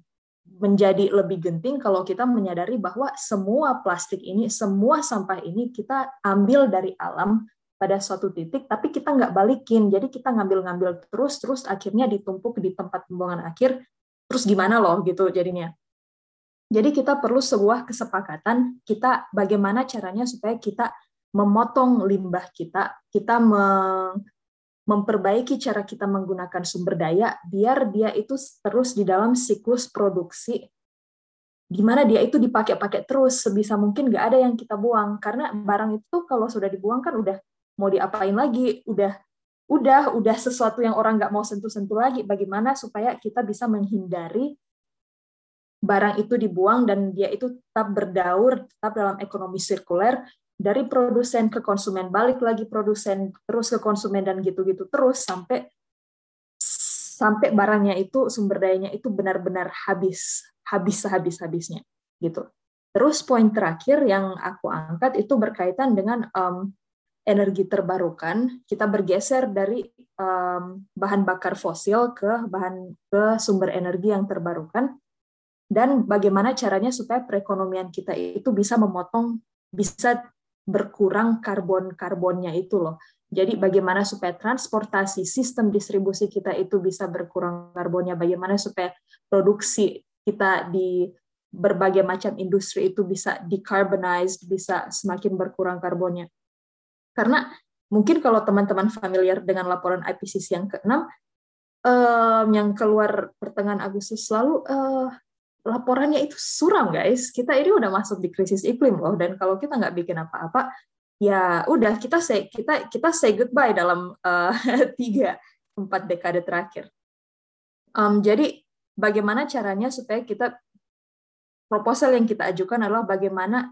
Speaker 3: menjadi lebih genting kalau kita menyadari bahwa semua plastik ini, semua sampah ini kita ambil dari alam pada suatu titik, tapi kita nggak balikin. Jadi kita ngambil-ngambil terus, terus akhirnya ditumpuk di tempat pembuangan akhir. Terus gimana loh gitu jadinya. Jadi kita perlu sebuah kesepakatan kita bagaimana caranya supaya kita memotong limbah kita, kita memperbaiki cara kita menggunakan sumber daya biar dia itu terus di dalam siklus produksi gimana dia itu dipakai-pakai terus sebisa mungkin nggak ada yang kita buang karena barang itu kalau sudah dibuang kan udah mau diapain lagi udah udah udah sesuatu yang orang nggak mau sentuh-sentuh lagi. Bagaimana supaya kita bisa menghindari barang itu dibuang dan dia itu tetap berdaur tetap dalam ekonomi sirkuler dari produsen ke konsumen balik lagi produsen terus ke konsumen dan gitu-gitu terus sampai sampai barangnya itu sumber dayanya itu benar-benar habis habis sehabis habisnya gitu. Terus poin terakhir yang aku angkat itu berkaitan dengan um, energi terbarukan kita bergeser dari um, bahan bakar fosil ke bahan ke sumber energi yang terbarukan dan bagaimana caranya supaya perekonomian kita itu bisa memotong bisa berkurang karbon-karbonnya itu loh. Jadi bagaimana supaya transportasi, sistem distribusi kita itu bisa berkurang karbonnya, bagaimana supaya produksi kita di berbagai macam industri itu bisa decarbonized, bisa semakin berkurang karbonnya. Karena mungkin kalau teman-teman familiar dengan laporan IPCC yang keenam, um, yang keluar pertengahan Agustus lalu, uh, laporannya itu suram guys. Kita ini udah masuk di krisis iklim loh dan kalau kita nggak bikin apa-apa ya udah kita say kita kita say goodbye dalam uh, tiga empat dekade terakhir. Um, jadi bagaimana caranya supaya kita proposal yang kita ajukan adalah bagaimana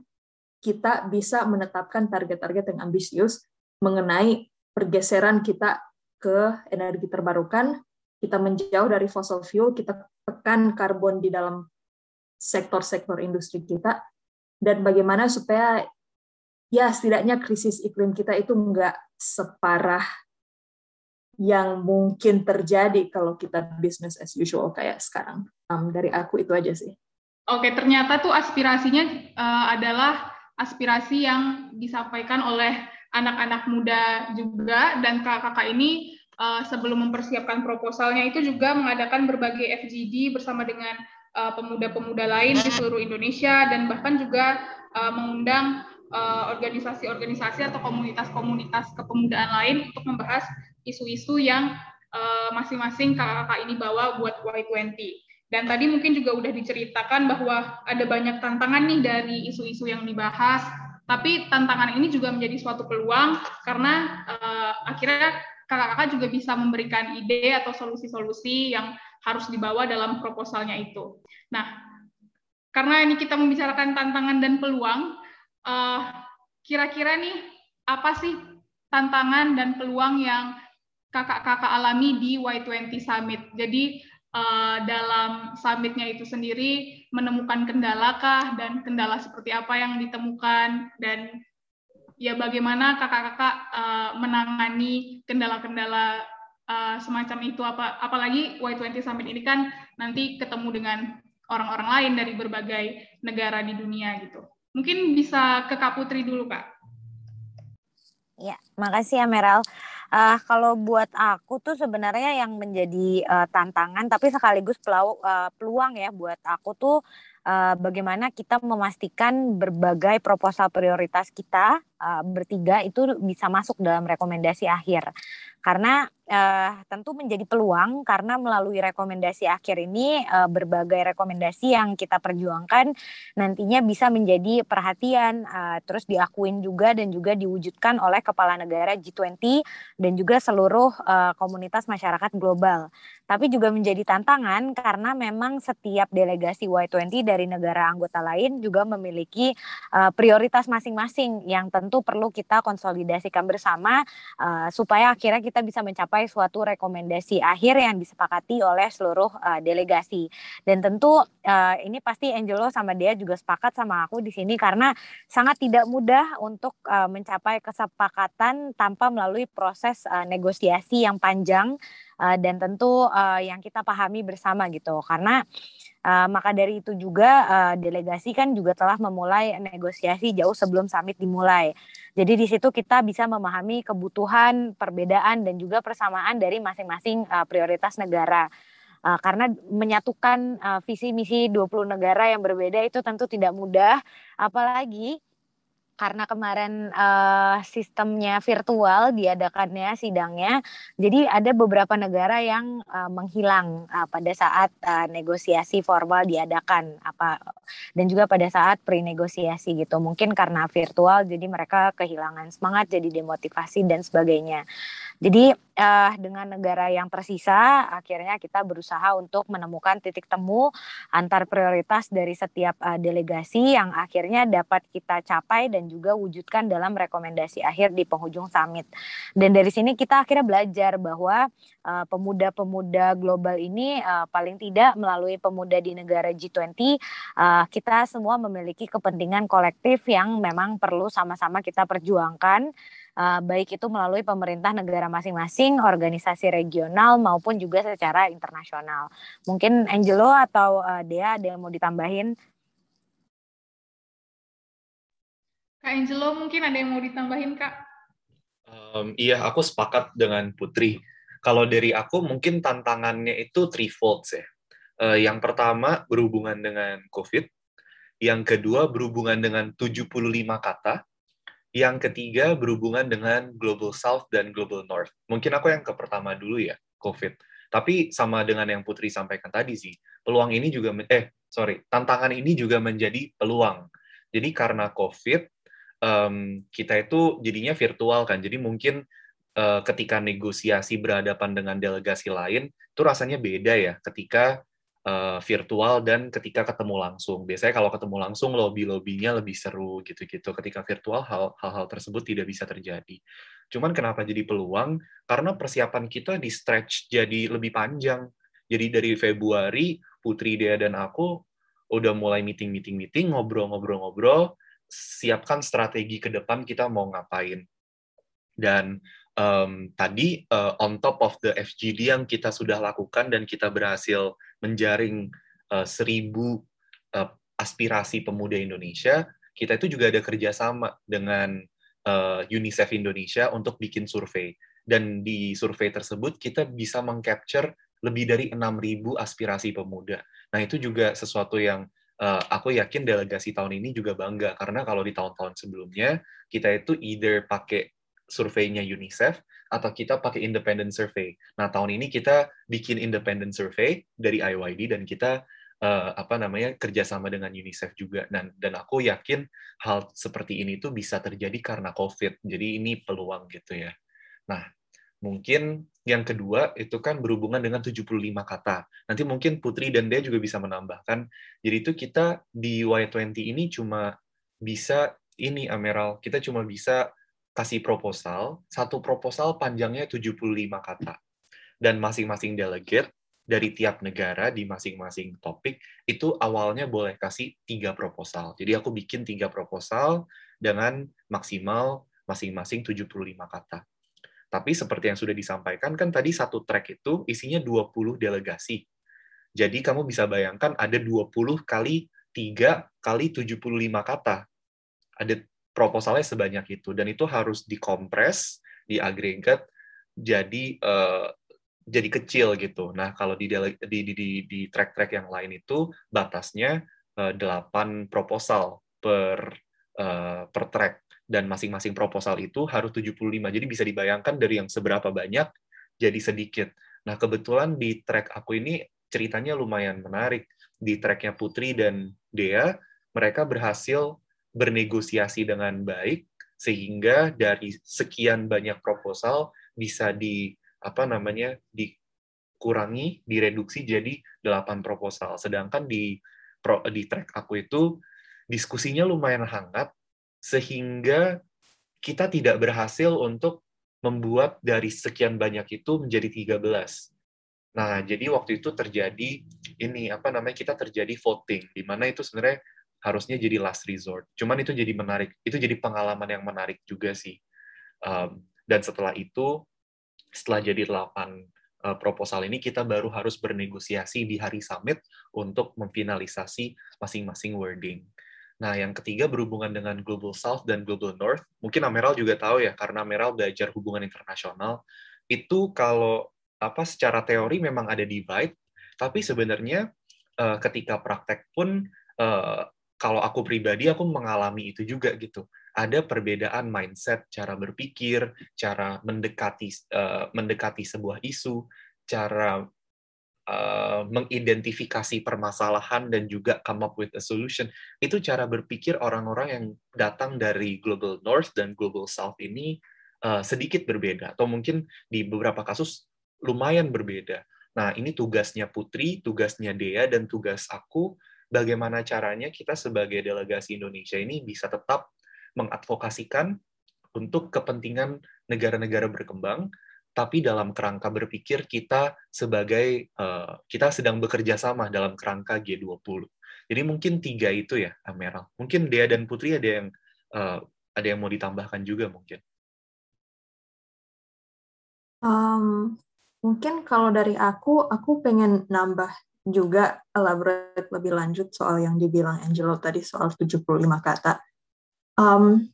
Speaker 3: kita bisa menetapkan target-target yang ambisius mengenai pergeseran kita ke energi terbarukan, kita menjauh dari fossil fuel, kita tekan karbon di dalam sektor-sektor industri kita dan bagaimana supaya ya setidaknya krisis iklim kita itu enggak separah yang mungkin terjadi kalau kita business as usual kayak sekarang. Um, dari aku itu aja sih.
Speaker 1: Oke, ternyata tuh aspirasinya uh, adalah aspirasi yang disampaikan oleh anak-anak muda juga dan kakak-kakak ini uh, sebelum mempersiapkan proposalnya itu juga mengadakan berbagai FGD bersama dengan Eh, pemuda-pemuda lain di seluruh Indonesia dan bahkan juga uh, mengundang organisasi-organisasi uh, atau komunitas-komunitas kepemudaan lain untuk membahas isu-isu yang masing-masing kakak-kakak ini bawa buat Y20. Dan tadi mungkin juga udah diceritakan bahwa ada banyak tantangan nih dari isu-isu yang dibahas, tapi tantangan ini juga menjadi suatu peluang karena uh, akhirnya kakak-kakak juga bisa memberikan ide atau solusi-solusi yang harus dibawa dalam proposalnya itu. Nah, karena ini kita membicarakan tantangan dan peluang, uh, kira-kira nih apa sih tantangan dan peluang yang kakak-kakak alami di Y20 Summit? Jadi uh, dalam summitnya itu sendiri menemukan kendala kah dan kendala seperti apa yang ditemukan dan ya bagaimana kakak-kakak uh, menangani kendala-kendala uh, semacam itu apa apalagi Y20 Summit ini kan nanti ketemu dengan orang-orang lain dari berbagai negara di dunia gitu. Mungkin bisa ke Kak Putri dulu, Kak.
Speaker 2: Ya, makasih ya Meral. Uh, kalau buat aku tuh sebenarnya yang menjadi uh, tantangan tapi sekaligus pelau, uh, peluang ya buat aku tuh uh, bagaimana kita memastikan berbagai proposal prioritas kita uh, bertiga itu bisa masuk dalam rekomendasi akhir. Karena uh, tentu menjadi peluang karena melalui rekomendasi akhir ini uh, berbagai rekomendasi yang kita perjuangkan nantinya bisa menjadi perhatian uh, terus diakuin juga dan juga diwujudkan oleh kepala negara G20 dan juga seluruh uh, komunitas masyarakat global. Tapi juga menjadi tantangan karena memang setiap delegasi Y20 dari negara anggota lain juga memiliki uh, prioritas masing-masing yang tentu perlu kita konsolidasikan bersama uh, supaya akhirnya kita bisa mencapai suatu rekomendasi akhir yang disepakati oleh seluruh uh, delegasi. Dan tentu uh, ini pasti Angelo sama dia juga sepakat sama aku di sini karena sangat tidak mudah untuk uh, mencapai kesepakatan tanpa melalui proses uh, negosiasi yang panjang uh, dan tentu uh, yang kita pahami bersama gitu. Karena Uh, maka dari itu juga uh, delegasi kan juga telah memulai negosiasi jauh sebelum summit dimulai. Jadi di situ kita bisa memahami kebutuhan, perbedaan dan juga persamaan dari masing-masing uh, prioritas negara. Uh, karena menyatukan uh, visi misi 20 negara yang berbeda itu tentu tidak mudah apalagi karena kemarin uh, sistemnya virtual diadakannya sidangnya, jadi ada beberapa negara yang uh, menghilang uh, pada saat uh, negosiasi formal diadakan apa dan juga pada saat pre-negosiasi gitu. Mungkin karena virtual jadi mereka kehilangan semangat, jadi demotivasi dan sebagainya. Jadi uh, dengan negara yang tersisa, akhirnya kita berusaha untuk menemukan titik temu antar prioritas dari setiap uh, delegasi yang akhirnya dapat kita capai dan juga wujudkan dalam rekomendasi akhir di penghujung summit. Dan dari sini kita akhirnya belajar bahwa pemuda pemuda-pemuda global ini uh, paling tidak melalui pemuda di negara G20 uh, kita semua memiliki kepentingan kolektif yang memang perlu sama-sama kita perjuangkan uh, baik itu melalui pemerintah negara masing-masing, organisasi regional maupun juga secara internasional. Mungkin Angelo atau uh, Dea ada yang mau ditambahin?
Speaker 1: Kak Angelo mungkin ada yang mau ditambahin Kak?
Speaker 4: Um, iya, aku sepakat dengan Putri. Kalau dari aku mungkin tantangannya itu threefold ya. Uh, yang pertama berhubungan dengan COVID, yang kedua berhubungan dengan 75 kata, yang ketiga berhubungan dengan Global South dan Global North. Mungkin aku yang ke pertama dulu ya, COVID. Tapi sama dengan yang Putri sampaikan tadi sih, peluang ini juga, eh sorry, tantangan ini juga menjadi peluang. Jadi karena COVID, um, kita itu jadinya virtual kan, jadi mungkin uh, ketika negosiasi berhadapan dengan delegasi lain, itu rasanya beda ya ketika uh, virtual dan ketika ketemu langsung. Biasanya kalau ketemu langsung lobby-lobbynya lebih seru gitu-gitu. Ketika virtual hal-hal tersebut tidak bisa terjadi. Cuman kenapa jadi peluang? Karena persiapan kita di stretch jadi lebih panjang. Jadi dari Februari Putri Dea dan aku udah mulai meeting-meeting-meeting, ngobrol-ngobrol-ngobrol, siapkan strategi ke depan kita mau ngapain. Dan um, tadi uh, on top of the FGD yang kita sudah lakukan dan kita berhasil menjaring uh, seribu uh, aspirasi pemuda Indonesia, kita itu juga ada kerjasama dengan uh, UNICEF Indonesia untuk bikin survei. Dan di survei tersebut kita bisa mengcapture lebih dari 6.000 aspirasi pemuda. Nah itu juga sesuatu yang uh, aku yakin delegasi tahun ini juga bangga karena kalau di tahun-tahun sebelumnya kita itu either pakai surveinya UNICEF atau kita pakai independent survey. Nah, tahun ini kita bikin independent survey dari IYD dan kita uh, apa namanya kerjasama dengan UNICEF juga. Dan dan aku yakin hal seperti ini tuh bisa terjadi karena COVID. Jadi ini peluang gitu ya. Nah, mungkin yang kedua itu kan berhubungan dengan 75 kata. Nanti mungkin Putri dan Dea juga bisa menambahkan. Jadi itu kita di Y20 ini cuma bisa ini Ameral, kita cuma bisa kasih proposal, satu proposal panjangnya 75 kata. Dan masing-masing delegate dari tiap negara di masing-masing topik itu awalnya boleh kasih tiga proposal. Jadi aku bikin tiga proposal dengan maksimal masing-masing 75 kata. Tapi seperti yang sudah disampaikan, kan tadi satu track itu isinya 20 delegasi. Jadi kamu bisa bayangkan ada 20 kali 3 kali 75 kata. Ada proposalnya sebanyak itu. Dan itu harus dikompres, diagregat, jadi uh, jadi kecil gitu. Nah, kalau di di di di, track-track yang lain itu batasnya uh, 8 proposal per uh, per track dan masing-masing proposal itu harus 75. Jadi bisa dibayangkan dari yang seberapa banyak jadi sedikit. Nah, kebetulan di track aku ini ceritanya lumayan menarik. Di tracknya Putri dan Dea, mereka berhasil bernegosiasi dengan baik sehingga dari sekian banyak proposal bisa di apa namanya dikurangi, direduksi jadi 8 proposal. Sedangkan di di track aku itu diskusinya lumayan hangat sehingga kita tidak berhasil untuk membuat dari sekian banyak itu menjadi 13. Nah, jadi waktu itu terjadi ini apa namanya kita terjadi voting di mana itu sebenarnya harusnya jadi last resort. Cuman itu jadi menarik, itu jadi pengalaman yang menarik juga sih. Um, dan setelah itu, setelah jadi 8 uh, proposal ini, kita baru harus bernegosiasi di hari summit untuk memfinalisasi masing-masing wording. Nah, yang ketiga berhubungan dengan Global South dan Global North. Mungkin Ameral juga tahu ya, karena Ameral belajar hubungan internasional. Itu kalau apa secara teori memang ada divide, tapi sebenarnya uh, ketika praktek pun uh, kalau aku pribadi aku mengalami itu juga gitu. Ada perbedaan mindset, cara berpikir, cara mendekati uh, mendekati sebuah isu, cara Eh, mengidentifikasi permasalahan dan juga come up with a solution. Itu cara berpikir orang-orang yang datang dari Global North dan Global South ini uh, sedikit berbeda, atau mungkin di beberapa kasus lumayan berbeda. Nah, ini tugasnya Putri, tugasnya Dea, dan tugas aku, bagaimana caranya kita sebagai delegasi Indonesia ini bisa tetap mengadvokasikan untuk kepentingan negara-negara berkembang, tapi dalam kerangka berpikir kita sebagai uh, kita sedang bekerja sama dalam kerangka G20. Jadi mungkin tiga itu ya, Ameral. Mungkin Dea dan Putri ada yang uh, ada yang mau ditambahkan juga mungkin.
Speaker 3: Um, mungkin kalau dari aku, aku pengen nambah juga elaborate lebih lanjut soal yang dibilang Angelo tadi soal 75 kata. Um,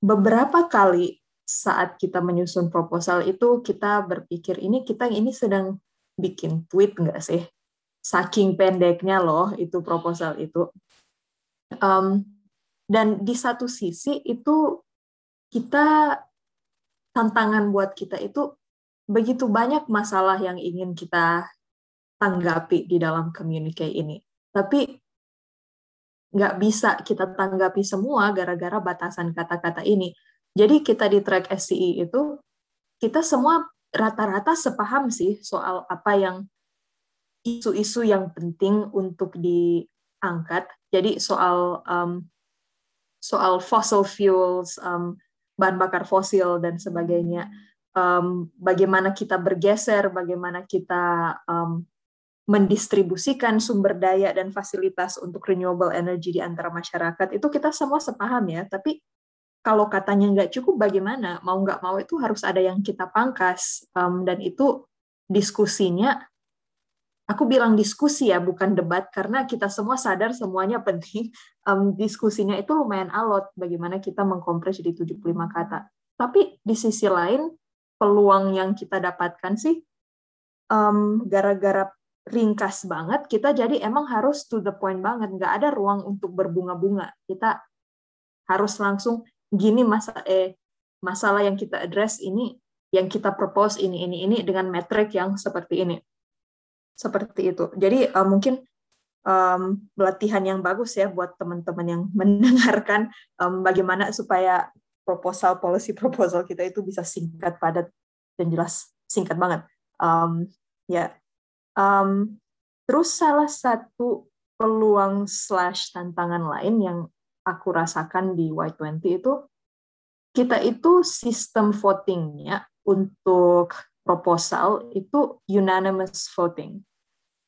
Speaker 3: beberapa kali saat kita menyusun proposal itu kita berpikir ini kita ini sedang bikin tweet nggak sih? Saking pendeknya loh itu proposal itu. Um, dan di satu sisi itu kita tantangan buat kita itu begitu banyak masalah yang ingin kita tanggapi di dalam communique ini. Tapi nggak bisa kita tanggapi semua gara-gara batasan kata-kata ini jadi kita di track SCI itu kita semua rata-rata sepaham sih soal apa yang isu-isu yang penting untuk diangkat. Jadi soal um, soal fossil fuels, um, bahan bakar fosil dan sebagainya. Um, bagaimana kita bergeser, bagaimana kita um, mendistribusikan sumber daya dan fasilitas untuk renewable energy di antara masyarakat itu kita semua sepaham ya. Tapi kalau katanya nggak cukup bagaimana? Mau nggak mau itu harus ada yang kita pangkas. Um, dan itu diskusinya aku bilang diskusi ya bukan debat karena kita semua sadar semuanya penting. Um, diskusinya itu lumayan alot bagaimana kita mengkompres jadi 75 kata. Tapi di sisi lain peluang yang kita dapatkan sih um, gara-gara ringkas banget kita jadi emang harus to the point banget. Nggak ada ruang untuk berbunga-bunga. Kita harus langsung gini masa eh masalah yang kita address ini yang kita propose ini ini ini dengan metrik yang seperti ini. Seperti itu. Jadi uh, mungkin um, latihan yang bagus ya buat teman-teman yang mendengarkan um, bagaimana supaya proposal policy proposal kita itu bisa singkat padat dan jelas singkat banget. Um, ya um, terus salah satu peluang slash tantangan lain yang aku rasakan di Y20 itu kita itu sistem votingnya untuk proposal itu unanimous voting.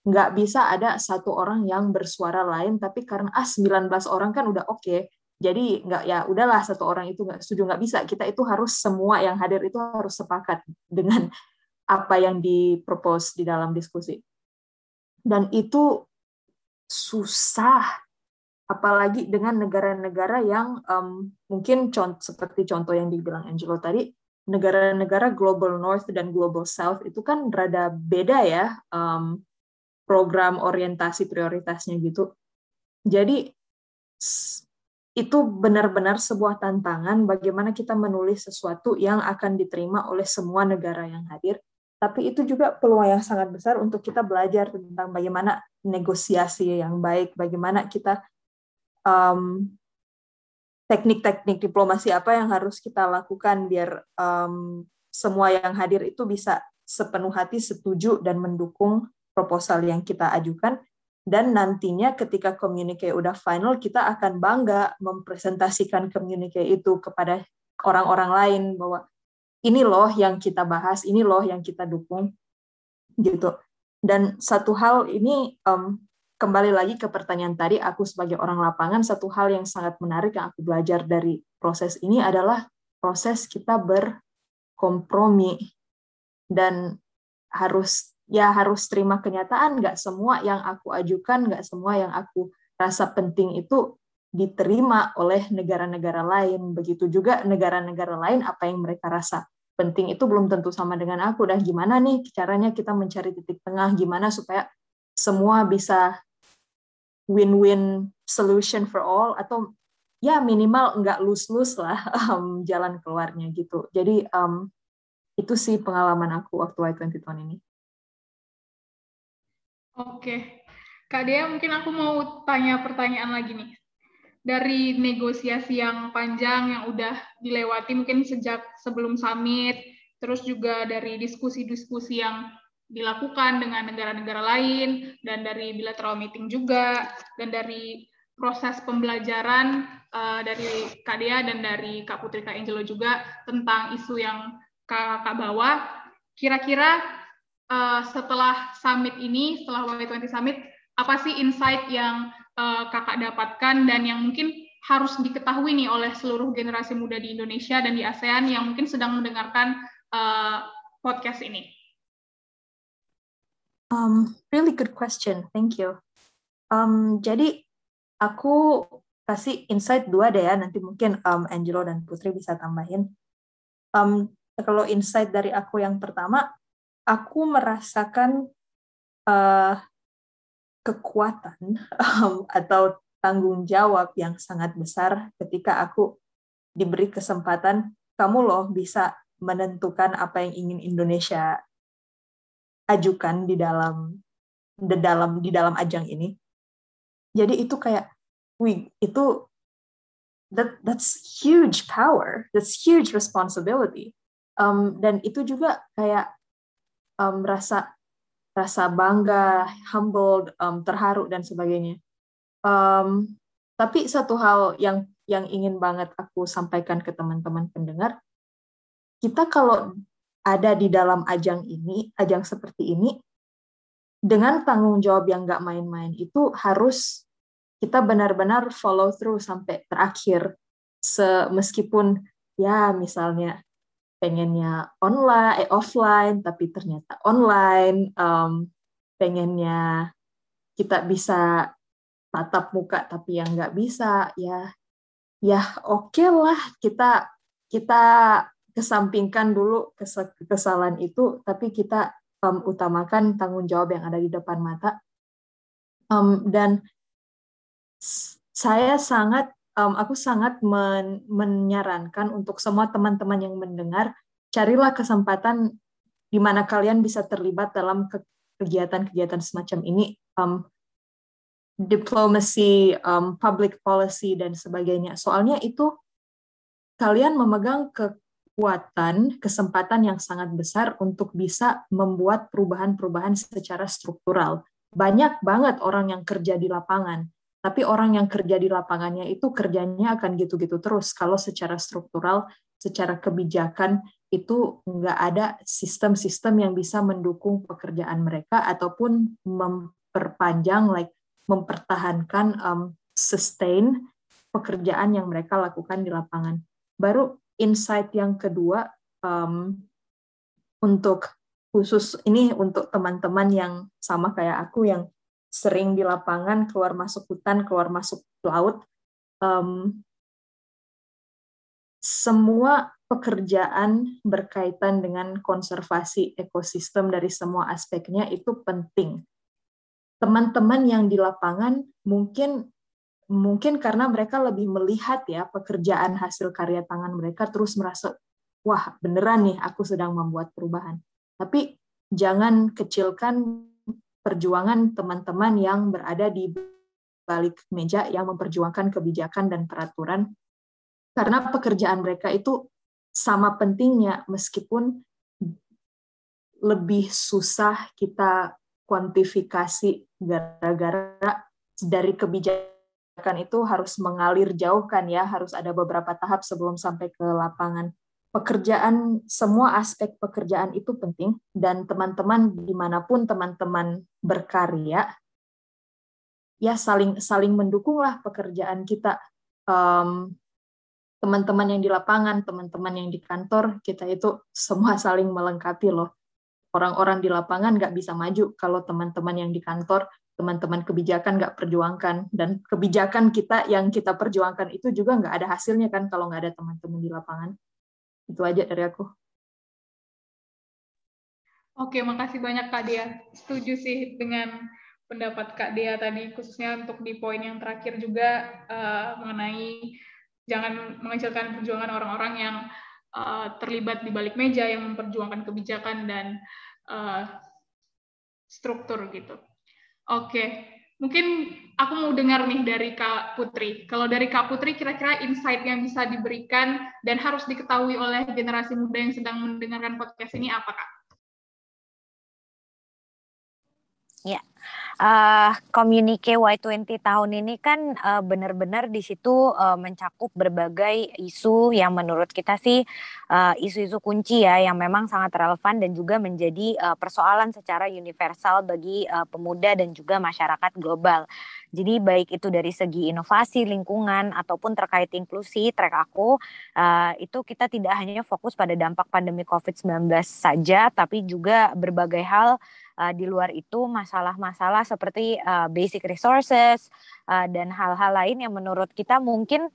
Speaker 3: Nggak bisa ada satu orang yang bersuara lain, tapi karena ah 19 orang kan udah oke, okay, jadi nggak ya udahlah satu orang itu nggak setuju nggak bisa kita itu harus semua yang hadir itu harus sepakat dengan apa yang dipropose di dalam diskusi dan itu susah apalagi dengan negara-negara yang um, mungkin contoh, seperti contoh yang dibilang Angelo tadi negara-negara global north dan global south itu kan rada beda ya um, program orientasi prioritasnya gitu jadi itu benar-benar sebuah tantangan bagaimana kita menulis sesuatu yang akan diterima oleh semua negara yang hadir. Tapi itu juga peluang yang sangat besar untuk kita belajar tentang bagaimana negosiasi yang baik, bagaimana kita um, teknik-teknik diplomasi apa yang harus kita lakukan biar um, semua yang hadir itu bisa sepenuh hati setuju dan mendukung proposal yang kita ajukan. Dan nantinya ketika komunike udah final kita akan bangga mempresentasikan komunike itu kepada orang-orang lain bahwa ini loh yang kita bahas, ini loh yang kita dukung gitu. Dan satu hal ini um, kembali lagi ke pertanyaan tadi aku sebagai orang lapangan satu hal yang sangat menarik yang aku belajar dari proses ini adalah proses kita berkompromi dan harus ya harus terima kenyataan nggak semua yang aku ajukan nggak semua yang aku rasa penting itu diterima oleh negara-negara lain. Begitu juga negara-negara lain apa yang mereka rasa penting itu belum tentu sama dengan aku. Dan gimana nih caranya kita mencari titik tengah? Gimana supaya semua bisa win-win solution for all? Atau ya minimal nggak lus-lus lah um, jalan keluarnya gitu. Jadi um, itu sih pengalaman aku waktu Y20 ini.
Speaker 1: Oke. Kak Dea, mungkin aku mau tanya pertanyaan lagi nih. Dari negosiasi yang panjang yang udah dilewati mungkin sejak sebelum summit, terus juga dari diskusi-diskusi yang dilakukan dengan negara-negara lain, dan dari bilateral meeting juga, dan dari proses pembelajaran uh, dari Kak Dea dan dari Kak Putri Kak Angelo juga tentang isu yang Kak, Kak bawa, kira-kira uh, setelah summit ini, setelah Y20 Summit, apa sih insight yang uh, kakak dapatkan dan yang mungkin harus diketahui nih oleh seluruh generasi muda di Indonesia dan di ASEAN yang mungkin sedang mendengarkan uh, podcast ini?
Speaker 3: Um, really good question, thank you. Um, jadi aku kasih insight dua deh ya, nanti mungkin um, Angelo dan Putri bisa tambahin. Um, kalau insight dari aku yang pertama, aku merasakan uh, kekuatan um, atau tanggung jawab yang sangat besar ketika aku diberi kesempatan kamu loh bisa menentukan apa yang ingin Indonesia ajukan di dalam di dalam di dalam ajang ini. Jadi itu kayak wih itu that that's huge power, that's huge responsibility. Um, dan itu juga kayak um, rasa bangga, humble, um, terharu dan sebagainya. Um, tapi satu hal yang yang ingin banget aku sampaikan ke teman-teman pendengar, kita kalau ada di dalam ajang ini, ajang seperti ini, dengan tanggung jawab yang nggak main-main itu harus kita benar-benar follow through sampai terakhir. Se meskipun ya misalnya pengennya online eh, offline tapi ternyata online um, pengennya kita bisa tatap muka tapi yang nggak bisa ya ya oke okay lah kita kita kesampingkan dulu kesalahan itu tapi kita um, utamakan tanggung jawab yang ada di depan mata. Um, dan saya sangat um, aku sangat men menyarankan untuk semua teman-teman yang mendengar, carilah kesempatan di mana kalian bisa terlibat dalam kegiatan-kegiatan semacam ini, um, diplomasi, um, public policy dan sebagainya. Soalnya itu kalian memegang kekuatan, kesempatan yang sangat besar untuk bisa membuat perubahan-perubahan secara struktural. Banyak banget orang yang kerja di lapangan tapi orang yang kerja di lapangannya itu kerjanya akan gitu-gitu terus. Kalau secara struktural, secara kebijakan itu nggak ada sistem-sistem yang bisa mendukung pekerjaan mereka ataupun memperpanjang, like mempertahankan um, sustain pekerjaan yang mereka lakukan di lapangan. Baru insight yang kedua um, untuk khusus ini untuk teman-teman yang sama kayak aku yang sering di lapangan keluar masuk hutan, keluar masuk laut. Um, semua pekerjaan berkaitan dengan konservasi ekosistem dari semua aspeknya itu penting. Teman-teman yang di lapangan mungkin mungkin karena mereka lebih melihat ya pekerjaan hasil karya tangan mereka terus merasa wah beneran nih aku sedang membuat perubahan. Tapi jangan kecilkan perjuangan teman-teman yang berada di balik meja yang memperjuangkan kebijakan dan peraturan karena pekerjaan mereka itu sama pentingnya meskipun lebih susah kita kuantifikasi gara-gara dari kebijakan itu harus mengalir jauh kan ya, harus ada beberapa tahap sebelum sampai ke lapangan. Pekerjaan, semua aspek pekerjaan itu penting, dan teman-teman di mana pun teman-teman berkarya, ya saling saling mendukunglah pekerjaan kita. Um, teman-teman yang di lapangan, teman-teman yang di kantor, kita itu semua saling melengkapi loh. Orang-orang di lapangan nggak bisa maju kalau teman-teman yang di kantor teman-teman kebijakan nggak perjuangkan dan kebijakan kita yang kita perjuangkan itu juga nggak ada hasilnya kan kalau nggak ada teman-teman di lapangan itu aja dari aku.
Speaker 1: Oke makasih banyak kak Dia. Setuju sih dengan pendapat kak Dia tadi khususnya untuk di poin yang terakhir juga uh, mengenai jangan mengecilkan perjuangan orang-orang yang uh, terlibat di balik meja yang memperjuangkan kebijakan dan uh, struktur gitu. Oke, mungkin aku mau dengar nih dari Kak Putri. Kalau dari Kak Putri, kira-kira insight yang bisa diberikan dan harus diketahui oleh generasi muda yang sedang mendengarkan podcast ini apa, Kak?
Speaker 2: Ya, uh, Communique Y20 tahun ini kan uh, benar-benar di situ uh, mencakup berbagai isu yang menurut kita sih isu-isu uh, kunci ya yang memang sangat relevan dan juga menjadi uh, persoalan secara universal bagi uh, pemuda dan juga masyarakat global. Jadi baik itu dari segi inovasi lingkungan ataupun terkait inklusi track aku uh, itu kita tidak hanya fokus pada dampak pandemi COVID-19 saja tapi juga berbagai hal uh, di luar itu masalah-masalah seperti uh, basic resources uh, dan hal-hal lain yang menurut kita mungkin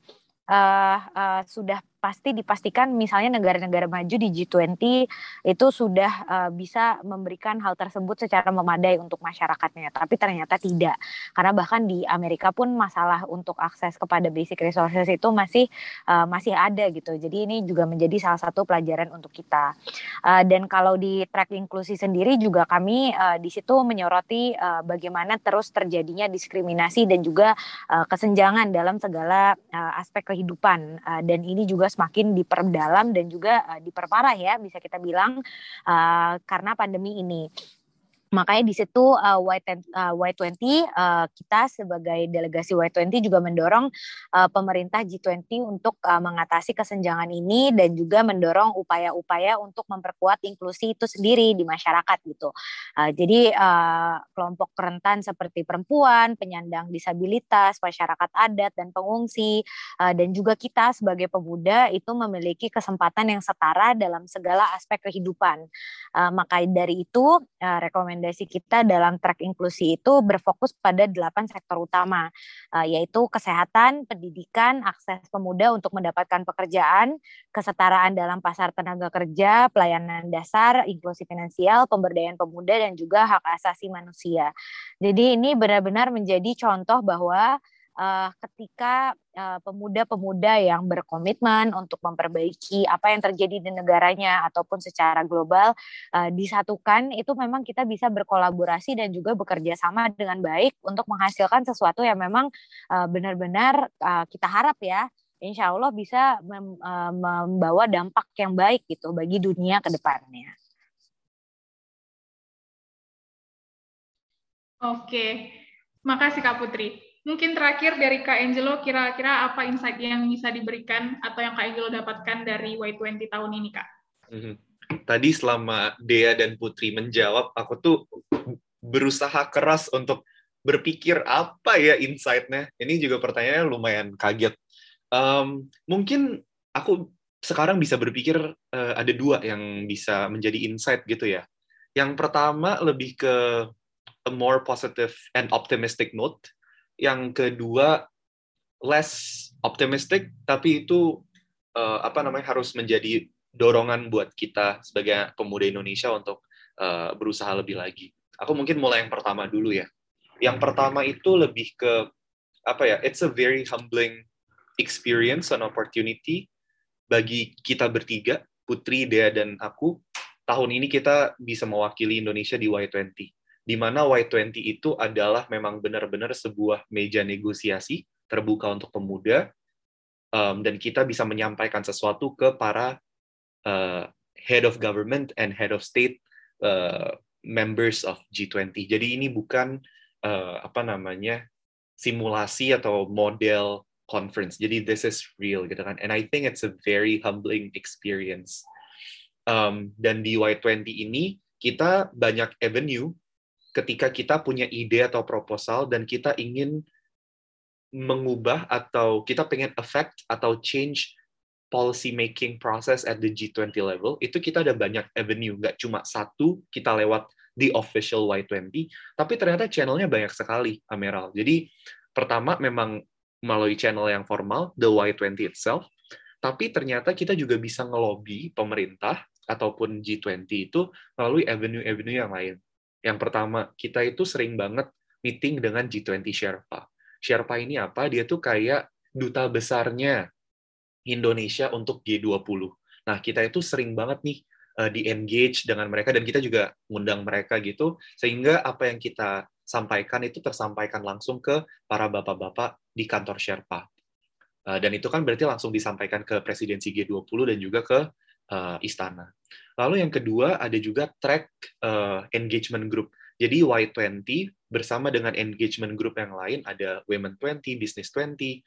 Speaker 2: uh, uh, sudah pasti dipastikan misalnya negara-negara maju di G20 itu sudah uh, bisa memberikan hal tersebut secara memadai untuk masyarakatnya tapi ternyata tidak. Karena bahkan di Amerika pun masalah untuk akses kepada basic resources itu masih uh, masih ada gitu. Jadi ini juga menjadi salah satu pelajaran untuk kita. Uh, dan kalau di track inklusi sendiri juga kami uh, di situ menyoroti uh, bagaimana terus terjadinya diskriminasi dan juga uh, kesenjangan dalam segala uh, aspek kehidupan. Uh, dan ini juga semakin diperdalam dan juga uh, diperparah ya bisa kita bilang uh, karena pandemi ini makanya di situ uh, Y10, uh, Y20 uh, kita sebagai delegasi Y20 juga mendorong uh, pemerintah G20 untuk uh, mengatasi kesenjangan ini dan juga mendorong upaya-upaya untuk memperkuat inklusi itu sendiri di masyarakat gitu. Uh, jadi uh, kelompok rentan seperti perempuan, penyandang disabilitas, masyarakat adat dan pengungsi uh, dan juga kita sebagai pemuda itu memiliki kesempatan yang setara dalam segala aspek kehidupan. Uh, maka dari itu uh, rekomendasi rekomendasi kita dalam track inklusi itu berfokus pada delapan sektor utama, uh, yaitu kesehatan, pendidikan, akses pemuda untuk mendapatkan pekerjaan, kesetaraan dalam pasar tenaga kerja, pelayanan dasar, inklusi finansial, pemberdayaan pemuda, dan juga hak asasi manusia. Jadi ini benar-benar menjadi contoh bahwa uh, ketika pemuda-pemuda uh, yang berkomitmen untuk memperbaiki apa yang terjadi di negaranya ataupun secara global uh, disatukan itu memang kita bisa berkolaborasi dan juga bekerja sama dengan baik untuk menghasilkan sesuatu yang memang benar-benar uh, kita harap ya insya Allah bisa mem, uh, membawa dampak yang baik gitu bagi dunia ke depannya.
Speaker 1: Oke, makasih Kak Putri. Mungkin terakhir dari Kak Angelo, kira-kira apa insight yang bisa diberikan atau yang Kak Angelo dapatkan dari Y20 tahun ini, Kak?
Speaker 4: Mhm. Tadi selama Dea dan Putri menjawab, aku tuh berusaha keras untuk berpikir apa ya insight-nya. Ini juga pertanyaannya lumayan kaget. Um, mungkin aku sekarang bisa berpikir uh, ada dua yang bisa menjadi insight gitu ya. Yang pertama lebih ke a more positive and optimistic note. Yang kedua less optimistic, tapi itu uh, apa namanya harus menjadi dorongan buat kita sebagai pemuda Indonesia untuk uh, berusaha lebih lagi. Aku mungkin mulai yang pertama dulu ya. Yang pertama itu lebih ke apa ya? It's a very humbling experience and opportunity bagi kita bertiga, Putri, Dea, dan aku. Tahun ini kita bisa mewakili Indonesia di Y20. Di mana Y20 itu adalah memang benar-benar sebuah meja negosiasi terbuka untuk pemuda, um, dan kita bisa menyampaikan sesuatu ke para uh, head of government and head of state uh, members of G20. Jadi ini bukan uh, apa namanya simulasi atau model conference. Jadi this is real gitu kan. And I think it's a very humbling experience. Um, dan di Y20 ini kita banyak avenue ketika kita punya ide atau proposal dan kita ingin mengubah atau kita pengen affect atau change policy making process at the G20 level, itu kita ada banyak avenue, nggak cuma satu kita lewat the official Y20, tapi ternyata channelnya banyak sekali, Ameral. Jadi pertama memang melalui channel yang formal, the Y20 itself, tapi ternyata kita juga bisa ngelobi pemerintah ataupun G20 itu melalui avenue-avenue yang lain. Yang pertama, kita itu sering banget meeting dengan G20 Sherpa. Sherpa ini apa? Dia tuh kayak duta besarnya Indonesia untuk G20. Nah, kita itu sering banget nih uh, di-engage dengan mereka dan kita juga ngundang mereka gitu sehingga apa yang kita sampaikan itu tersampaikan langsung ke para bapak-bapak di kantor Sherpa. Uh, dan itu kan berarti langsung disampaikan ke presidensi G20 dan juga ke uh, istana. Lalu yang kedua ada juga track uh, engagement group. Jadi Y20 bersama dengan engagement group yang lain ada Women 20, Business 20,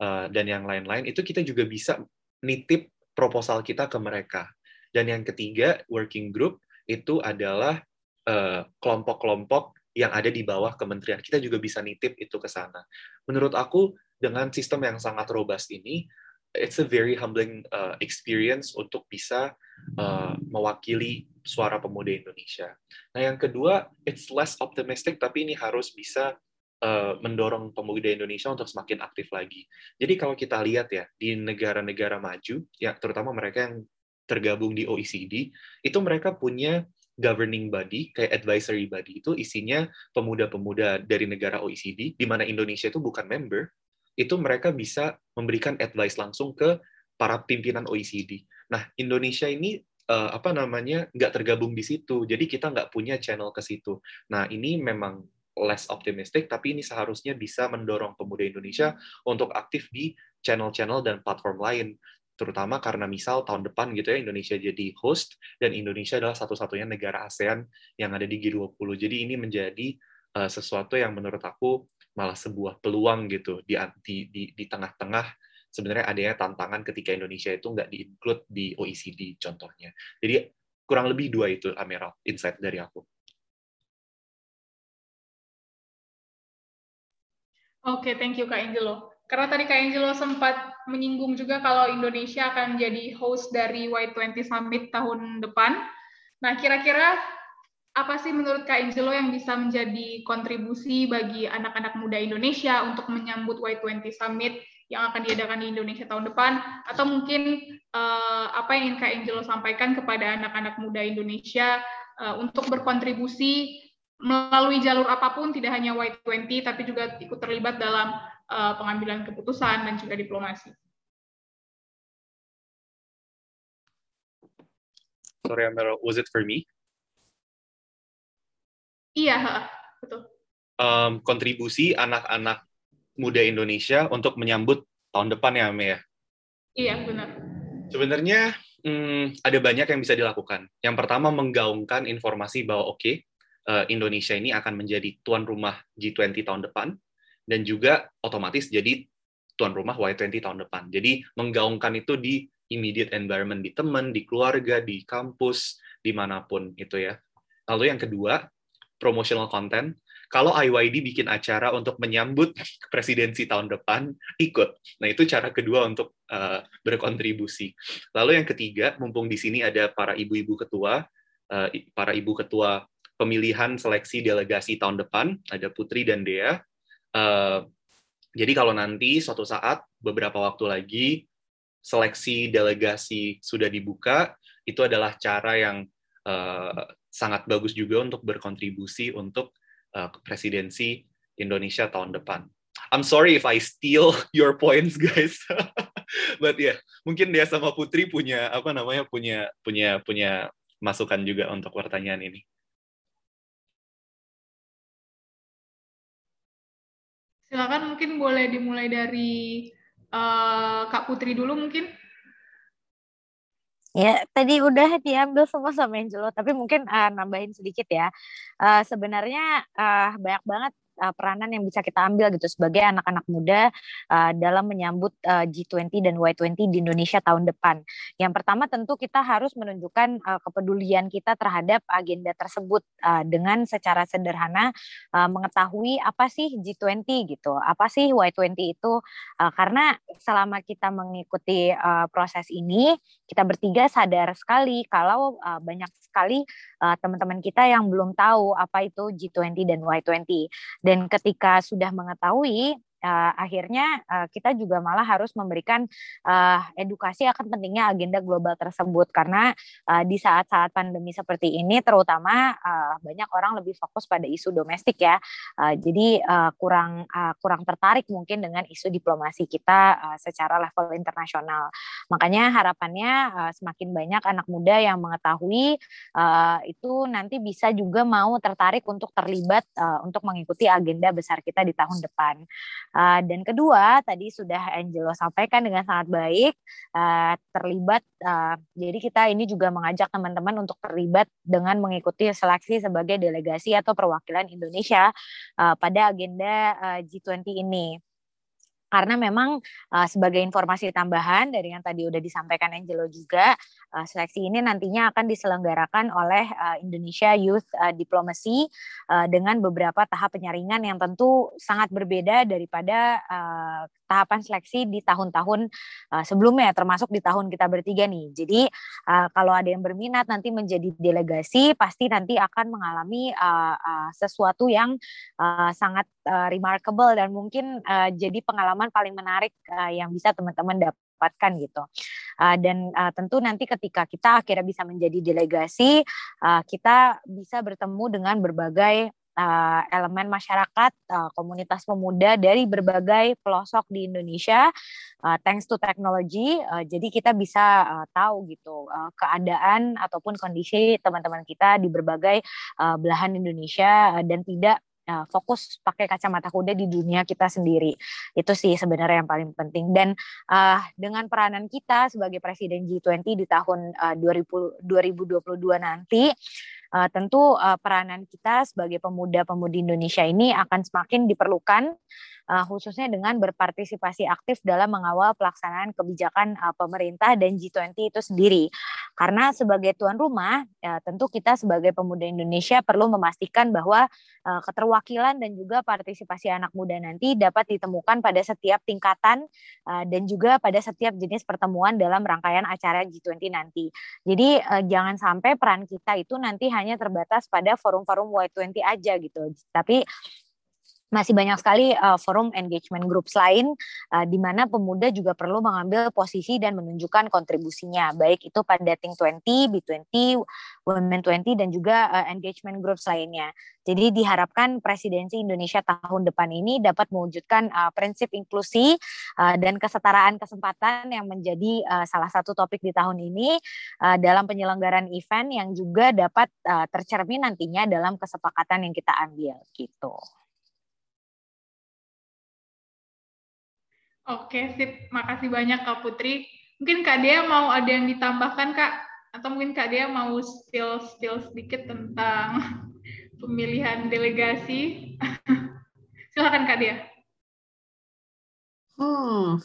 Speaker 4: Eh, dan yang lain-lain itu kita juga bisa nitip proposal kita ke mereka. Dan yang ketiga, working group itu adalah eh, kelompok-kelompok yang ada di bawah kementerian. Kita juga bisa nitip itu ke sana. Menurut aku, dengan sistem yang sangat robust ini, it's a very humbling uh, experience untuk bisa uh, mewakili suara pemuda Indonesia. Nah, yang kedua, it's less optimistic, tapi ini harus bisa uh, mendorong pemuda Indonesia untuk semakin aktif lagi. Jadi kalau kita lihat ya di negara-negara maju, ya terutama mereka yang tergabung di OECD, itu mereka punya governing body kayak advisory body itu isinya pemuda-pemuda dari negara OECD, di mana Indonesia itu bukan member, itu mereka bisa memberikan advice langsung ke para pimpinan OECD. Nah, Indonesia ini uh, apa namanya nggak tergabung di situ, jadi kita nggak punya channel ke situ. Nah, ini memang less optimistic, tapi ini seharusnya bisa mendorong pemuda Indonesia untuk aktif di channel-channel dan platform lain terutama karena misal tahun depan gitu ya Indonesia jadi host dan Indonesia adalah satu-satunya negara ASEAN yang ada di G20. Jadi ini menjadi uh, sesuatu yang menurut aku malah sebuah peluang gitu di di di, tengah-tengah sebenarnya adanya tantangan ketika Indonesia itu nggak di-include di OECD contohnya. Jadi kurang lebih dua itu Ameral insight dari aku.
Speaker 1: Oke, okay, thank you Kak Angelo. Karena tadi Kak Angelo sempat menyinggung juga kalau Indonesia akan jadi host dari Y20 Summit tahun depan. Nah, kira-kira apa sih menurut Kak Angelo yang bisa menjadi kontribusi bagi anak-anak muda Indonesia untuk menyambut Y20 Summit yang akan diadakan di Indonesia tahun depan? Atau mungkin uh, apa yang ingin Kak Angelo sampaikan kepada anak-anak muda Indonesia uh, untuk berkontribusi melalui jalur apa pun, tidak hanya Y20, tapi juga ikut terlibat dalam uh, pengambilan keputusan dan juga diplomasi.
Speaker 4: Sorry, Amel, was it for me?
Speaker 1: Iya, betul.
Speaker 4: Um, kontribusi anak-anak muda Indonesia untuk menyambut tahun depan ya, Ame ya?
Speaker 1: Iya, benar.
Speaker 4: Sebenarnya hmm, ada banyak yang bisa dilakukan. Yang pertama, menggaungkan informasi bahwa oke, okay, uh, Indonesia ini akan menjadi tuan rumah G20 tahun depan dan juga otomatis jadi tuan rumah Y20 tahun depan. Jadi menggaungkan itu di immediate environment di teman, di keluarga, di kampus, di mana pun itu ya. Lalu yang kedua, promotional content. kalau IYD bikin acara untuk menyambut presidensi tahun depan, ikut. Nah, itu cara kedua untuk uh, berkontribusi. Lalu yang ketiga, mumpung di sini ada para ibu-ibu ketua, uh, para ibu ketua pemilihan seleksi delegasi tahun depan, ada Putri dan Dea. Uh, jadi kalau nanti suatu saat, beberapa waktu lagi, seleksi delegasi sudah dibuka, itu adalah cara yang uh, sangat bagus juga untuk berkontribusi untuk uh, presidensi Indonesia tahun depan. I'm sorry if I steal your points, guys. But ya, yeah, mungkin dia sama Putri punya apa namanya punya punya punya masukan juga untuk pertanyaan ini.
Speaker 1: Silakan mungkin boleh dimulai dari uh, Kak Putri dulu mungkin.
Speaker 2: Ya, tadi udah diambil semua sama Angelo, tapi mungkin uh, nambahin sedikit ya. Uh, sebenarnya uh, banyak banget uh, peranan yang bisa kita ambil gitu sebagai anak-anak muda uh, dalam menyambut uh, G20 dan Y20 di Indonesia tahun depan. Yang pertama tentu kita harus menunjukkan uh, kepedulian kita terhadap agenda tersebut uh, dengan secara sederhana uh, mengetahui apa sih G20 gitu, apa sih Y20 itu uh, karena selama kita mengikuti uh, proses ini kita bertiga sadar sekali kalau uh, banyak sekali uh, teman-teman kita yang belum tahu apa itu G20 dan Y20 dan ketika sudah mengetahui uh, akhirnya uh, kita juga malah harus memberikan uh, edukasi akan pentingnya agenda global tersebut. Karena uh, di saat-saat pandemi seperti ini terutama uh, banyak orang lebih fokus pada isu domestik ya. Uh, jadi uh, kurang uh, kurang tertarik mungkin dengan isu diplomasi kita uh, secara level internasional. Makanya harapannya uh, semakin banyak anak muda yang mengetahui uh, itu nanti bisa juga mau tertarik untuk terlibat uh, untuk mengikuti agenda besar kita di tahun depan Uh, dan kedua, tadi sudah Angelo sampaikan dengan sangat baik, uh, terlibat. Uh, jadi kita ini juga mengajak teman-teman untuk terlibat dengan mengikuti seleksi sebagai delegasi atau perwakilan Indonesia uh, pada agenda uh, G20 ini karena memang uh, sebagai informasi tambahan dari yang tadi udah disampaikan Angelo juga uh, seleksi ini nantinya akan diselenggarakan oleh uh, Indonesia Youth uh, Diplomacy uh, dengan beberapa tahap penyaringan yang tentu sangat berbeda daripada uh, tahapan seleksi di tahun-tahun uh, sebelumnya termasuk di tahun kita bertiga nih. Jadi uh, kalau ada yang berminat nanti menjadi delegasi pasti nanti akan mengalami uh, uh, sesuatu yang uh, sangat uh, remarkable dan mungkin uh, jadi pengalaman paling menarik uh, yang bisa teman-teman dapatkan gitu. Uh, dan uh, tentu nanti ketika kita akhirnya bisa menjadi delegasi, uh, kita bisa bertemu dengan berbagai uh, elemen masyarakat, uh, komunitas pemuda dari berbagai pelosok di Indonesia, uh, thanks to technology. Uh, jadi kita bisa uh, tahu gitu uh, keadaan ataupun kondisi teman-teman kita di berbagai uh, belahan Indonesia uh, dan tidak uh, fokus pakai kacamata kuda di dunia kita sendiri. Itu sih sebenarnya yang paling penting. Dan uh, dengan peranan kita sebagai Presiden G20 di tahun uh, 2000, 2022 nanti, uh, tentu uh, peranan kita sebagai pemuda-pemudi Indonesia ini akan semakin diperlukan uh, khususnya dengan berpartisipasi aktif dalam mengawal pelaksanaan kebijakan uh, pemerintah dan G20 itu sendiri. Karena sebagai tuan rumah, ya, tentu kita sebagai pemuda Indonesia perlu memastikan bahwa uh, keterwakilan dan juga partisipasi anak muda nanti dapat ditemukan pada setiap tingkatan uh, dan juga pada setiap jenis pertemuan dalam rangkaian acara G20 nanti. Jadi uh, jangan sampai peran kita itu nanti hanya terbatas pada forum-forum Y20 aja gitu. Tapi masih banyak sekali uh, forum engagement groups lain uh, di mana pemuda juga perlu mengambil posisi dan menunjukkan kontribusinya baik itu pada Think 20, B20, Women 20 dan juga uh, engagement groups lainnya. Jadi diharapkan presidensi Indonesia tahun depan ini dapat mewujudkan uh, prinsip inklusi uh, dan kesetaraan kesempatan yang menjadi uh, salah satu topik di tahun ini uh, dalam penyelenggaraan event yang juga dapat uh, tercermin nantinya dalam kesepakatan yang kita ambil gitu.
Speaker 1: Oke, sip. Makasih banyak Kak Putri. Mungkin Kak Dea mau ada yang ditambahkan, Kak? Atau mungkin Kak Dea mau spill-spill sedikit tentang pemilihan delegasi? Silakan Kak Dea.
Speaker 3: Hmm.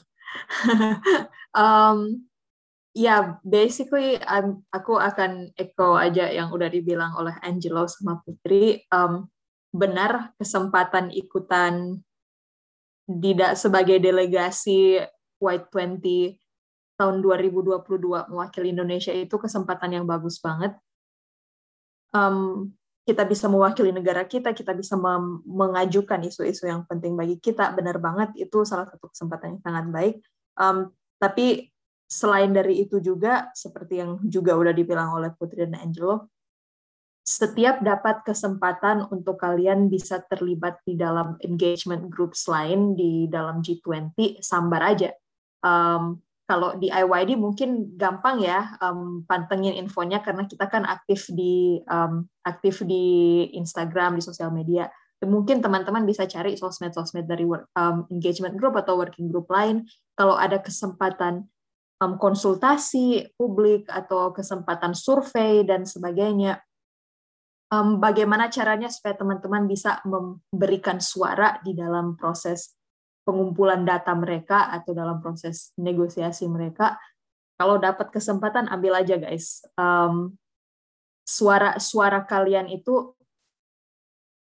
Speaker 3: um, ya, yeah, basically I'm, aku akan echo aja yang udah dibilang oleh Angelo sama Putri. Um, benar kesempatan ikutan tidak sebagai delegasi Y20 tahun 2022 mewakili Indonesia itu kesempatan yang bagus banget. Um, kita bisa mewakili negara kita, kita bisa mengajukan isu-isu yang penting bagi kita, benar banget itu salah satu kesempatan yang sangat baik. Um, tapi selain dari itu juga, seperti yang juga udah dibilang oleh Putri dan Angelo, setiap dapat kesempatan untuk kalian bisa terlibat di dalam engagement groups lain di dalam G20, sambar aja. Um, kalau di IYD mungkin gampang ya um, pantengin infonya karena kita kan aktif di um, aktif di Instagram di sosial media. Mungkin teman-teman bisa cari sosmed-sosmed dari work, um, engagement group atau working group lain. Kalau ada kesempatan um, konsultasi publik atau kesempatan survei dan sebagainya, um, bagaimana caranya supaya teman-teman bisa memberikan suara di dalam proses pengumpulan data mereka atau dalam proses negosiasi mereka. Kalau dapat kesempatan ambil aja guys. Um, suara suara kalian itu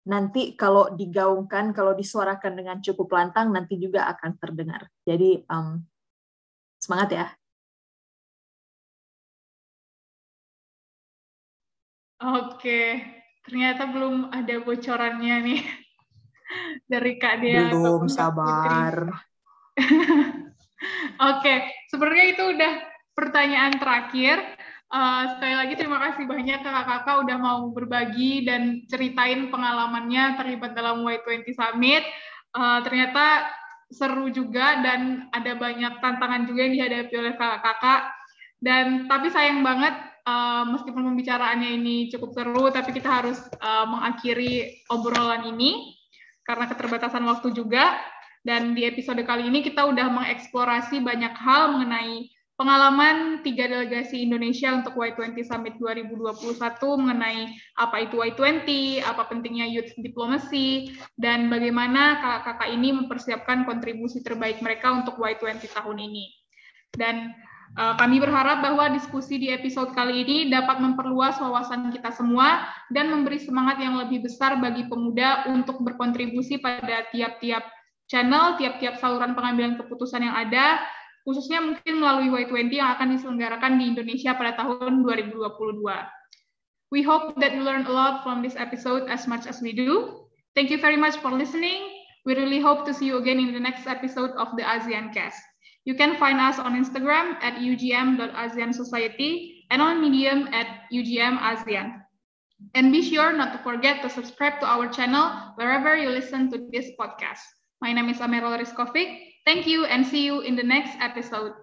Speaker 3: nanti kalau digaungkan, kalau disuarakan dengan cukup lantang nanti juga akan terdengar. Jadi um, semangat ya.
Speaker 1: Oke, ternyata belum ada bocorannya nih dari Kak
Speaker 3: Dia. Belum, sabar.
Speaker 1: Oke, sebenarnya itu udah pertanyaan terakhir. Uh, sekali lagi terima kasih banyak kakak-kakak udah mau berbagi dan ceritain pengalamannya terlibat dalam Y20 Summit. Uh, ternyata seru juga dan ada banyak tantangan juga yang dihadapi oleh kakak-kakak. Dan tapi sayang banget uh, meskipun pembicaraannya ini cukup seru, tapi kita harus uh, mengakhiri obrolan ini karena keterbatasan waktu juga. Dan di episode kali ini kita udah mengeksplorasi banyak hal mengenai pengalaman tiga delegasi Indonesia untuk Y20 Summit 2021 mengenai apa itu Y20, apa pentingnya youth diplomacy, dan bagaimana kakak-kakak ini mempersiapkan kontribusi terbaik mereka untuk Y20 tahun ini. Dan Eh, kami berharap bahwa diskusi di episode kali ini dapat memperluas wawasan kita semua dan memberi semangat yang lebih besar bagi pemuda untuk berkontribusi pada tiap-tiap channel, tiap-tiap saluran pengambilan keputusan yang ada, khususnya mungkin melalui Y20 yang akan diselenggarakan di Indonesia pada tahun 2022. We hope that you learn a lot from this episode as much as we do. Thank you very much for listening. We really hope to see you again in the next episode of the ASEAN Cast. You can find us on Instagram at ugm.asean Society and on Medium at ugm And be sure not to forget to subscribe to our channel wherever you listen to this podcast. My name is Amerol Rizkovic. Thank you and see you in the next episode.